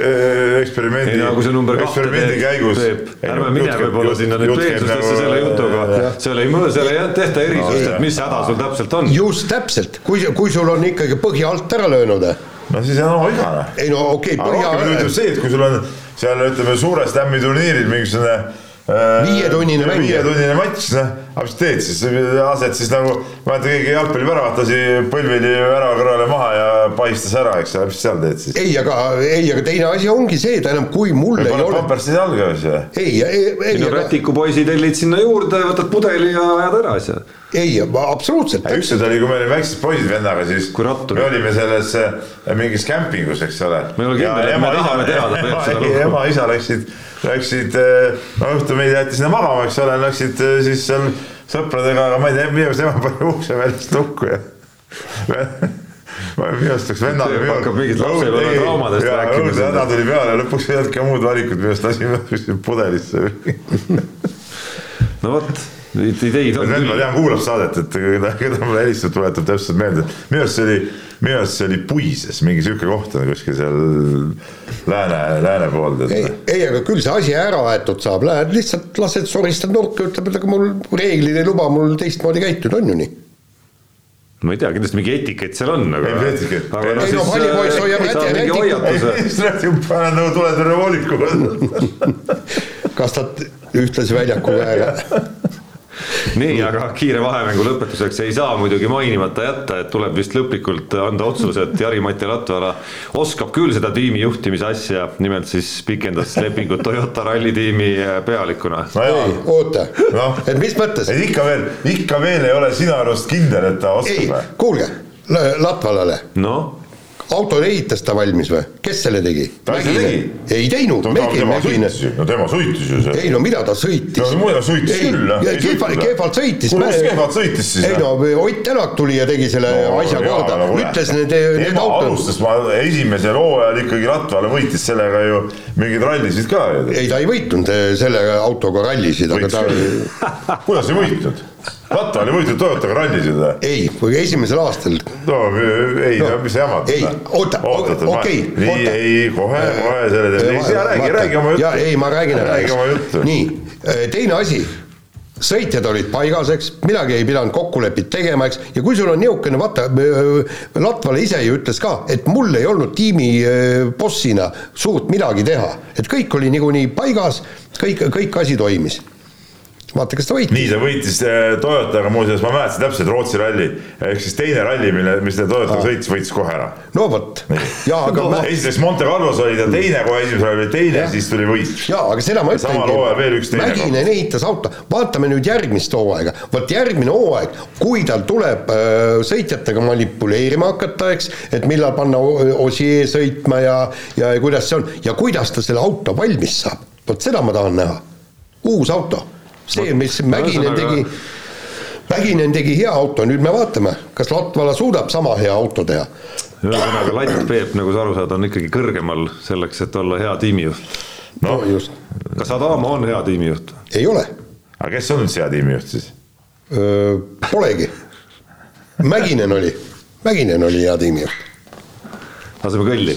eksperimendi. ei no kui sa number kahte teed, ärme mine võib-olla sinna nüüd peensustesse selle jutuga, seal ei, seal ei tehta erisust, et mis häda sul täpselt on. just täpselt, kui, kui sul on ikkagi põhja alt ära löönud. no siis on oma viga. ei no okei okay,, põhja. rohkem ju see, et kui sul on seal ütleme suure stämmi turniiril mingisugune Äh, viietunnine mäng. viietunnine matš, noh, aga mis teed siis, lased siis nagu, ma mäletan, keegi jalgpalliväravat lasi põlvili värava kõrvale maha ja paistas ära, eks ole, mis seal teed siis? ei, aga, ei, aga teine asi ongi see, tähendab, kui mul ei ole. pampersid jalga siis või? ei, ei, ei. no Rätiku poisi tellid sinna juurde, võtad pudeli ja ajad ära asja ei, absoluutselt. ükskord oli, kui me olime väiksed poisid vennaga, siis me olime selles äh, mingis kämpingus, eks ole. me ei ole kindel, et me tahame teada, ema, isa läksid läksid, eh, no õhtul meid jäeti sinna magama, eks ole, läksid eh, siis seal sõpradega, aga ma ei tea, minu arust ema pani ukse väljast lukku ja minu arust läks vennale. hakkab mingit lapsepõlve traumadest rääkima. häda tuli peale ja lõpuks ei olnud ka muud valikut, minu arust lasime pudelisse no vot ideid on Sven, ma küll. tean, kuulab saadet, et keda, keda mulle helistab, tuletab täpselt meelde. minu arust see oli, minu arust see oli Puises, mingi sihuke koht on kuskil seal lääne, lääne pool. ei, ei, aga küll see asi ära aetud saab, lähed lihtsalt lased, soristad nurka, ütleb, et aga mul reeglid ei luba mul teistmoodi käituda, on ju nii? ma ei tea, kindlasti mingi etikett seal on, aga. Ei, etikett. aga Ei, no siis, pallipoiss äh, hoiab hoiatuse. siis räägib, panen nagu tuletõrje vooliku. kastad ühtlasi väljaku ära. nii, aga kiire vahemängu lõpetuseks ei saa muidugi mainimata jätta, et tuleb vist lõplikult anda otsus, et Jari-Mati Latvala oskab küll seda tiimi juhtimise asja, nimelt siis pikendas lepingut Toyota rallitiimi pealikuna. no oota Noh. et mis mõttes? et ikka veel, ikka veel ei ole sinu arust kindel, et ta ei oskab või?, kuulge, Latvalale, noh, auto ehitas ta valmis või? kes selle tegi? Ta ise tegi. ei teinud, no tema Mägine. no tema sõitis ju seal. ei no mida ta sõitis? no muidu sõitis küll, jah. kehvalt, kehvalt sõitis. kes kehvalt sõitis siis? ei no Ott Tänak tuli ja tegi selle no, asja korda, ütles need, need autod, alustas, ma esimesel hooajal ikkagi Latvala võitis sellega ju mingeid rallisid ka ei ta ei võitnud eh, selle autoga rallisid, aga ta kuidas ei võitnud? Latval ei võitnud Toyotaga rallisid või? ei, kui esimesel aastal, no ei no,, mis sa jamad? ei, oota, okei, nii, ei, kohe, kohe selle teeme, ei, räägi, räägi oma juttu. ja ei, ma räägin räägi oma juttu. nii, teine asi, sõitjad olid paigas, eks, midagi ei pidanud kokkulepet tegema, eks, ja kui sul on niisugune, vaata, Latvala ise ju ütles ka, et mul ei olnud tiimi bossina suurt midagi teha, et kõik oli niikuinii paigas, kõik, kõik asi toimis. vaata, kas ta võitis. nii, ta võitis äh, Toyotaga muuseas, ma mäletasin täpselt Rootsi ralli, ehk siis teine ralli, mille, mis ta Toyotaga sõitis, võitis kohe ära. no vot, jaa, aga no, ma, esiteks Monte Carlos oli ta teine, kohe esimesel oli teine, siis tuli võit. jaa, aga seda ma Samal hooajal veel üks ütlengi, teine Mäginen ehitas auto, vaatame nüüd järgmist hooaega, vot järgmine hooaeg, kui tal tuleb äh, sõitjatega manipuleerima hakata, eks, et millal panna O- Ossier sõitma ja, ja kuidas see on. Ja kuidas ta selle auto valmis saab, vot seda ma tahan näha. uus auto, see, mis Mäginen tegi, Mäginen tegi hea auto, nüüd me vaatame, kas Latvala suudab sama hea auto teha. ühesõnaga latt Peep, nagu sa aru saad, on ikkagi kõrgemal selleks, et olla hea tiimijuht. no just, kas Adamo on hea tiimijuht? ei ole aga kes on üldse hea tiimijuht siis? Polegi. Mäginen oli, Mäginen oli hea tiimijuht. laseme kõlli.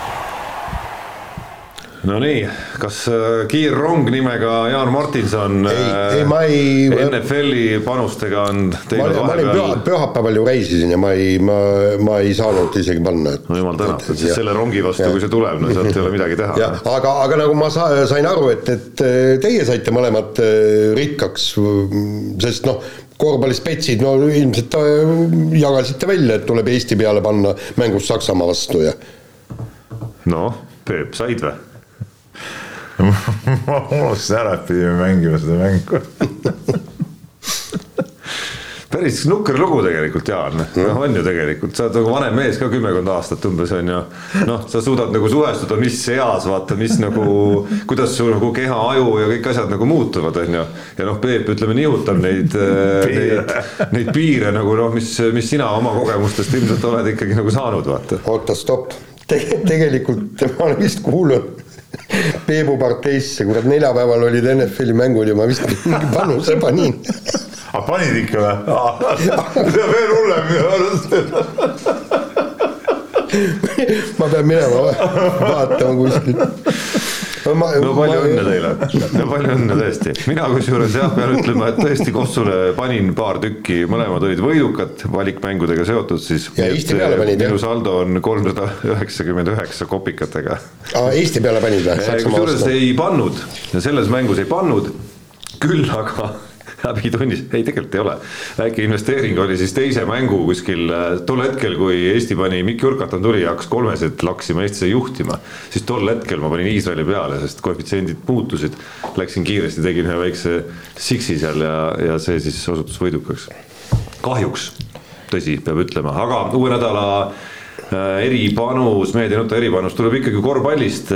Nonii, kas äh, kiirrong nimega Jaan Martinson Ei, äh, ei, ma ei- NFL-i panustega on ma teinud ma olin püha, vahepeal, pühapäeval ju reisisin ja ma ei, ma, ma ei saanud isegi panna, et no jumal tänatud, siis Ja- selle rongi vastu, kui see tuleb, no sealt ei ole midagi teha. aga, aga nagu ma sa, sain aru, et, et teie saite mõlemad äh, rikkaks, sest noh, korvpallispetsid, no ilmselt äh, jagasite välja, et tuleb Eesti peale panna mängus Saksamaa vastu ja noh, Peep, said või? Ma unustasin ära, et pidime mängima seda mängu. päris nukker lugu tegelikult, Jaan, noh on ju tegelikult, sa oled nagu vanem mees ka kümmekond aastat umbes on ju. noh, sa suudad nagu suhestuda, mis eas vaata, mis nagu, kuidas su nagu keha, aju ja kõik asjad nagu muutuvad, on ju. ja noh, Peep, ütleme nihutab neid, neid, neid piire nagu noh, mis, mis sina oma kogemustest ilmselt oled ikkagi nagu saanud, vaata. oota, stopp, tegelikult ma olen vist kuulnud Peebu parteisse, kurat neljapäeval olid NFL-i mängud ja ma vist mingi panuse panin. aga panid ikka või? see on veel hullem minu arust. ma pean minema vaatama kuskilt. No palju õnne teile, no palju õnne tõesti, mina kusjuures jah, pean ütlema, et tõesti Kossule panin paar tükki, mõlemad olid võidukad valikmängudega seotud siis. Ja Eesti peale panid, jah? minu saldo on kolmsada üheksakümmend üheksa kopikatega. Eesti peale panid või? Saksamaa kusjuures ei pannud, selles mängus ei pannud, küll aga häbi tunnis, ei tegelikult ei ole. väike investeering oli siis teise mängu kuskil äh, tol hetkel, kui Eesti pani, Mikk Jurkatan tuli ja hakkas kolmesid laksima Eestisse juhtima, siis tol hetkel ma panin Iisraeli peale, sest koefitsiendid muutusid. Läksin kiiresti, tegin ühe väikse siksi seal ja, ja see siis osutus võidukaks. kahjuks, tõsi, peab ütlema, aga uue nädala äh, eripanus, meedianuta eripanus tuleb ikkagi korvpallist,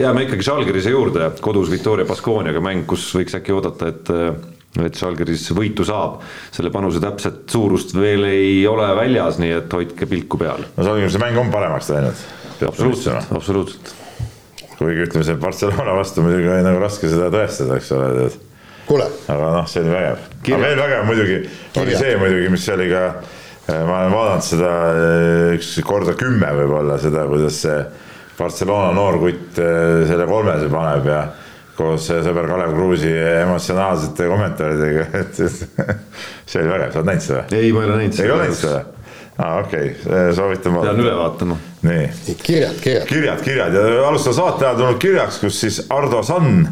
jääme ikkagi Žalgirise juurde, kodus Victoria Baskooniaga mäng, kus võiks äkki oodata, et äh, et Žalgiris võitu saab. selle panuse täpset suurust veel ei ole väljas, nii et hoidke pilku peal. no Žalgirise mäng on paremaks läinud. absoluutselt, absoluutselt. kuigi ütleme, see Barcelona vastu muidugi oli nagu raske seda tõestada, eks ole, tead. kuule. aga noh, see oli vägev. aga veel vägev muidugi oli see muidugi, mis oli ka, eh, ma olen vaadanud seda eh, üks korda kümme võib-olla seda, kuidas see Barcelona noorkutt eh, selle kolmese paneb ja koos sõber Kalev Kruusi emotsionaalsete kommentaaridega, et see oli vägev, sa oled näinud seda? ei, ma ei ole näinud seda. ei ole näinud seda? aa ah, okei okay., soovitan vaadata. pean üle vaatama. nii. kirjad, kirjad. kirjad, kirjad ja alustan saate ajal tulnud kirjaks, kus siis Ardo Sann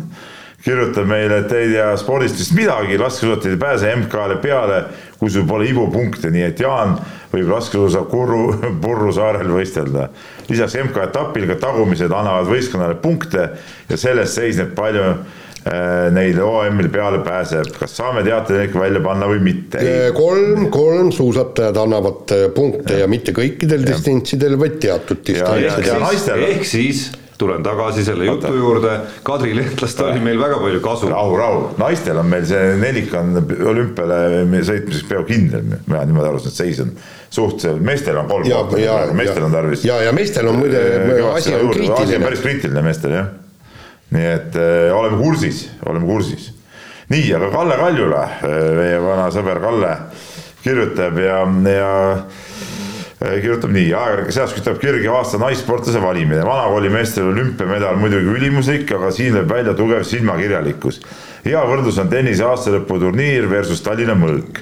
kirjutab meile, et ei tea spordist vist midagi, laskesuusatajad ei pääse MK-le peale, kui sul pole ibupunkte, nii et Jaan võib laskesuusa Kurru, Purru saarel võistelda. lisaks MK-etapil ka tagumised annavad võistkonnale punkte ja selles seisneb palju äh, neil OM-il peale pääseb, kas saame teateid ikka välja panna või mitte? kolm, kolm suusatajad annavad äh, punkte ja, ja mitte kõikidel distantsidel, vaid teatud distantsidel. ehk siis tulen tagasi selle jutu juurde, Kadri Lehtlast oli meil väga palju kasu. rahu, rahu, naistel on meil see nelik on olümpiale sõitmiseks peaaegu kindel, mina niimoodi aru saan, et seis on suhteliselt, meestel on kolm kohta, meestel on tarvis. ja, ja meestel on muide, asi on kriitiline. asi on päris kriitiline meestel jah. nii et äh, oleme kursis, oleme kursis. nii, aga Kalle Kaljula, äh, meie vana sõber Kalle kirjutab ja, ja kirjutab nii, ajakirjanike seas kütab kirgi aasta naissportlase valimine, vanakooli meestel olümpiamedal muidugi ülimuslik, aga siin lööb välja tugev silmakirjalikkus. hea võrdlus on tennise aastalõputurniir versus Tallinna mõõk.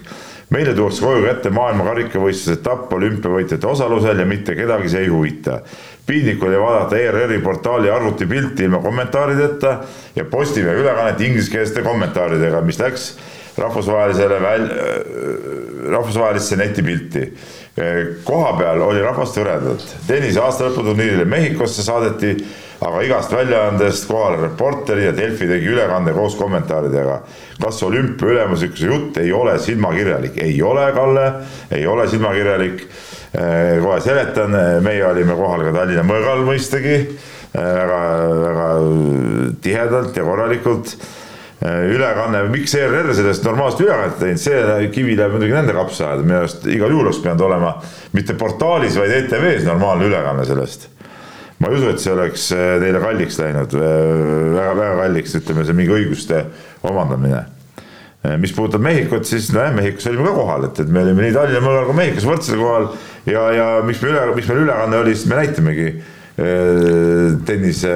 meile tuuakse koju kätte maailma karikavõistluse etapp olümpiavõitjate osalusel ja mitte kedagi see ei huvita. piinlik oli vaadata ERR-i portaali arvutipilti ilma kommentaarideta ja Postimehe ülekannet ingliskeelsete kommentaaridega, mis läks rahvusvahelisele väl-, rahvusvahelisse netipilti koha peal oli rahvast hõredalt. tennise aastalõputurniirile Mehhikosse saadeti aga igast väljaandest kohale reporteri ja Delfi tegi ülekande koos kommentaaridega. kas olümpia ülemuslikkuse jutt ei ole silmakirjalik? ei ole, Kalle, ei ole silmakirjalik. kohe seletan, meie olime kohal ka Tallinna mõõgal mõistagi väga, väga tihedalt ja korralikult ülekanne, miks ERR sellest normaalset ülekannet teinud, see kivi läheb muidugi nende kapsaaeda, minu arust igal juhul oleks pidanud olema mitte portaalis, vaid ETV-s normaalne ülekanne sellest. ma ei usu, et see oleks äh, teile kalliks läinud, väga-väga äh, kalliks, ütleme see mingi õiguste omandamine. mis puudutab Mehhikut, siis nojah, Mehhikos olime ka kohal, et, et me olime nii Tallinna mõõgal kui Mehhikos võrdsel kohal. Ja, ja miks me üle, miks meil ülekanne oli, siis me näitamegi. Äh, tennise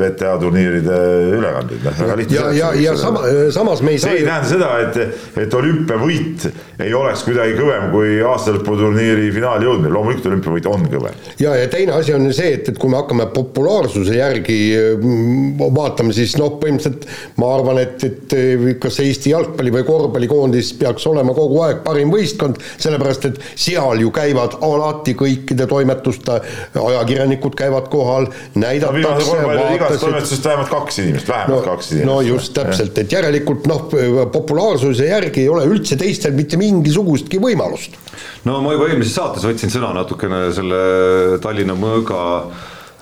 WTA turniiride ülekandeid, noh väga lihtne. ja, ja, ja sama, samas me ei saa. see ei tähenda seda, et, et olümpiavõit ei oleks kuidagi kõvem kui aastalõputurniiri finaali jõudmine, loomulikult olümpiavõit on kõvem. ja, ja teine asi on see, et, et kui me hakkame populaarsuse järgi mm, vaatama, siis noh, põhimõtteliselt ma arvan, et, et kas Eesti jalgpalli või korvpallikoondis peaks olema kogu aeg parim võistkond, sellepärast et seal ju käivad alati kõikide toimetuste ajakirjanikud käivad käivad kohal, näidatakse no,. igast toimetusest vähemalt kaks inimest, vähemalt no, kaks inimest. no just täpselt, et järelikult noh, populaarsuse järgi ei ole üldse teistel mitte mingisugustki võimalust. no ma juba eelmises saates võtsin sõna natukene selle Tallinna mõõga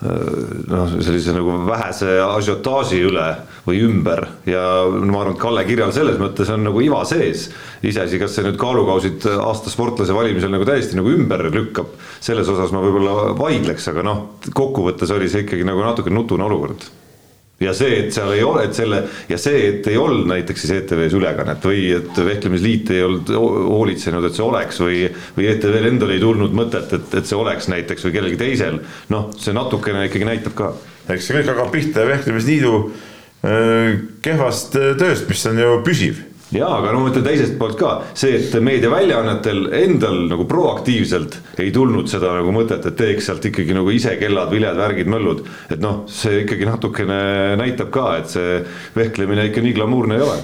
noh, sellise nagu vähese asiotaaži üle või ümber ja ma arvan, et Kalle kirjal selles mõttes on nagu iva sees. iseasi, kas see nüüd kaalukausid aasta sportlase valimisel nagu täiesti nagu ümber lükkab, selles osas ma võib-olla vaidleks, aga noh, kokkuvõttes oli see ikkagi nagu natuke nutune olukord ja see, et seal ei ole, et selle ja see, et ei olnud näiteks siis ETV-s ülekannet või et Vehklemisliit ei olnud hoolitsenud, et see oleks või, või ETV-l endal ei tulnud mõtet, et, et see oleks näiteks või kellelgi teisel. noh, see natukene ikkagi näitab ka. eks see kõik hakkab pihta Vehklemisliidu äh, kehvast äh, tööst, mis on ju püsiv jaa, aga no ma ütlen teisest poolt ka see, et meediaväljaannetel endal nagu proaktiivselt ei tulnud seda nagu mõtet, et teeks sealt ikkagi nagu ise kellad, viljad, värgid, möllud. et noh, see ikkagi natukene näitab ka, et see vehklemine ikka nii glamuurne ei ole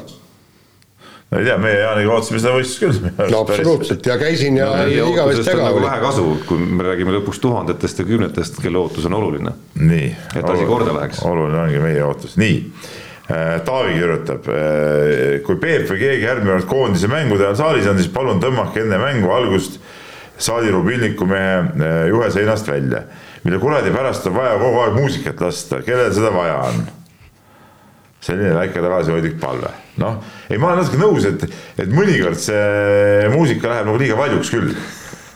no ei tea, meie Jaaniga ootasime seda võistlust küll. no absoluutselt ja käisin ja no, igavesti äge nagu oli. vähe kasu, kui me räägime lõpuks tuhandetest ja kümnetest, kelle ootus on oluline. et asi korda läheks. oluline ongi meie ootus, nii Taavi kirjutab, äh, kui Peep või keegi järgmine kord koondise mängude ajal saalis on, siis palun tõmmake enne mängu algust saadi rubilniku mehe äh, juhe seinast välja. mille kuradi pärast on vaja kogu aeg muusikat lasta, kellel seda vaja on? selline väike tagasihoidlik palve. noh, ei, ma olen natuke nõus, et, et mõnikord see muusika läheb nagu liiga valjuks küll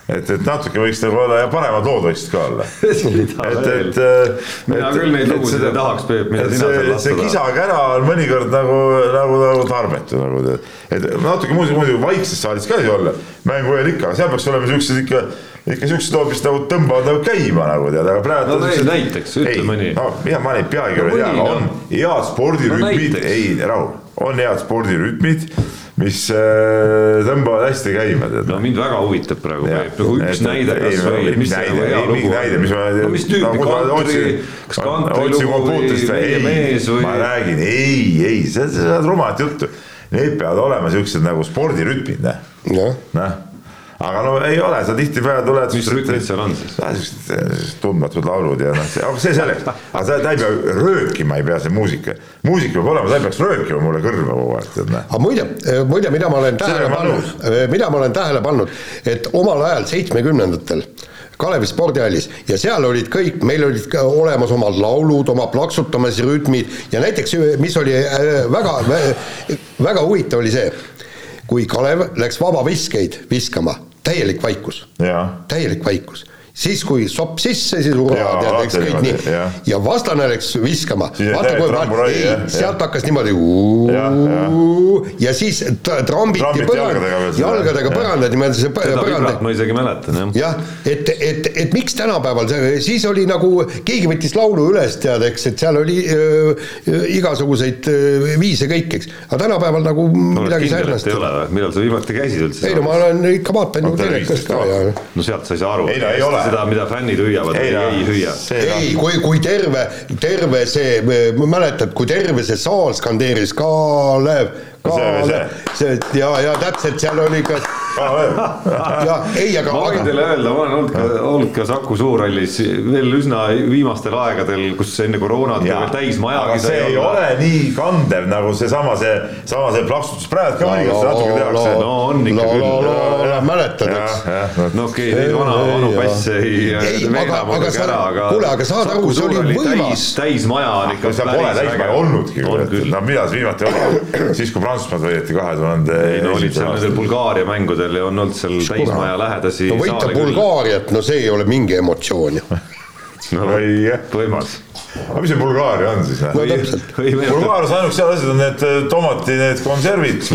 et, et natuke võiks nagu olla ja paremad lood võiksid ka olla. et, et. mina küll neid lugusid ei tahaks, Peep, mida sina seal lasta tahad. see kisa-kära on mõnikord nagu, nagu, nagu tarbetu nagu, et natuke muidugi, muidugi vaikses saalis ka ei olla, mängu eel ikka, seal peaks olema siuksed ikka ikka siuksed lood, mis nagu tõmbavad nagu käima nagu tead, aga praegu. no ei, näiteks, ütle mõni. no mina, ma neid peagi ei tea, aga on head spordirütmid no,, ei rahu, on head spordirütmid mis äh, tõmbavad hästi käima. no mind väga huvitab praegu, Peep, nagu üks näide kasvõi, mis see nagu hea lugu on. no mis tüüpi no,, kantri, kas kantri lugu või meie mees või? ma räägin, ei, ei, sa ajad rumalat juttu. Need peavad olema siuksed nagu spordirütmid, noh. noh aga no ei ole, sa tihtipeale tuled. mis rütmid seal on siis? siuksed tundmatud laulud ja noh, aga see selleks, aga ta, ta ei pea röökima, ei pea see muusika. muusika peab olema, ta ei peaks röökima mulle kõrva kogu aeg, tead näe. aga muide, muide, mida ma olen tähele pannud, mida ma olen tähele pannud, et omal ajal seitsmekümnendatel Kalevi spordihallis ja seal olid kõik, meil olid ka olemas omad laulud, oma plaksutamisrütmid ja näiteks, mis oli äh, väga, väga huvitav oli see, kui Kalev läks vabaviskeid viskama, täielik vaikus. täielik vaikus siis kui sopp sisse, siis hurraa, tead, eks kõik nii. ja vastane läks viskama. vaata, kui vaat-, ei, sealt hakkas niimoodi ja, ja siis trambiti põrandale, jalgadega põrandad niimoodi see põrand. ma isegi mäletan, jah. jah, et, et, et miks tänapäeval see, siis oli nagu, keegi võttis laulu üles, tead, eks, et seal oli öö, igasuguseid öö, viise kõik, eks. aga tänapäeval nagu no, midagi sarnast. millal sa viimati käisid üldse? ei no ma olen ikka vaatan ju telekast ka ja. no sealt sa ei saa aru. ei no ei ole seda, mida fännid hüüavad ei, ei hüüa. ei, kui, kui terve, terve see, mäletad, kui terve see saal skandeeris Kalev, Kalev, see ja, ja täpselt seal oli ka ja ei, aga ma võin teile öelda, ma olen olnud ka, olnud ka Saku Suurhallis veel üsna viimastel aegadel, kus enne koroonat veel täismaja. aga see ei ole nii kandev nagu seesama, see, sama see plaksutus praegu ka mõnikord natuke tehakse. no on ikka küll. mäletad, eks. no okei neid vana, vanu passe ei veena muidugi ära, aga. kuule, aga saad aru, see oli võimas. täismaja on ikka päris äge. olnudki, no millal see viimati oli, siis kui Prantsusmaad võideti kahe tuhande. ei no olid seal nendel Bulgaaria mängudel mängudel ja on olnud seal täismaja lähedasi. no võita Bulgaariat, no see ei ole mingi emotsioon ju no võimas. aga mis see Bulgaaria on siis? no täpselt. Bulgaarias ainukesed head asjad on need äh, tomati, need konservid,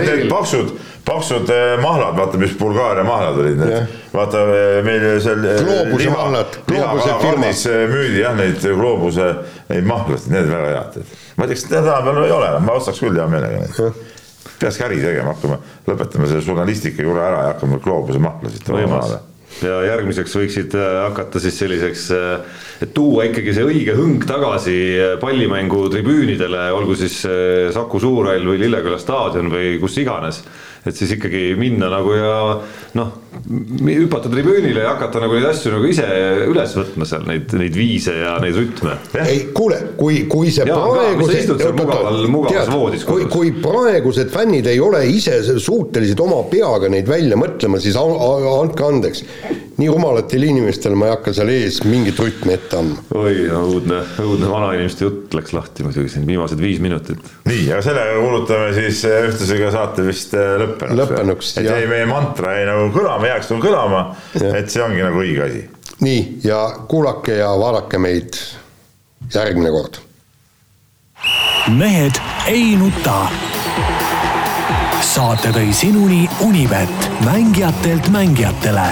need paksud, paksud äh, mahlad, vaata, mis Bulgaaria mahlad olid need. vaata äh, meil seal Gloobuse mahlad, Gloobuse firmas müüdi jah, neid Gloobuse, neid mahlasid, need väga head. ma ei tea, kas tänapäeval ei ole, ma ostaks küll hea meelega neid peakski äri tegema, hakkame, lõpetame selle žurnalistika juurde ära ja hakkame gloobuse mahlasid tooma ja järgmiseks võiksid äh, hakata siis selliseks, äh, et tuua ikkagi see õige hõng tagasi äh, pallimängu tribüünidele, olgu siis Saku Suurhall või Lilleküla staadion või kus iganes et siis ikkagi minna nagu ja noh, hüpata tribüünile ja hakata nagu neid asju nagu ise üles võtma seal neid, neid viise ja neid rütme. ei kuule, kui, kui see ja, praegused, kui, kui praegused fännid ei ole ise suutelised oma peaga neid välja mõtlema, siis andke andeks nii rumalatele inimestele ma ei hakka seal ees mingit rütmi ette andma. oi, õudne, õudne vanainimeste jutt läks lahti muidugi siin viimased viis minutit. nii, aga sellega kuulutame siis eh, ühtlasi ka saate vist eh, lõppenuks. lõppenuks, jah. et jäi meie mantra jäi nagu kõlama, jääks nagu kõlama, et see ongi nagu õige asi. nii, ja kuulake ja vaadake meid järgmine kord. mehed ei nuta saate tõi sinuni Unibet, mängijatelt mängijatele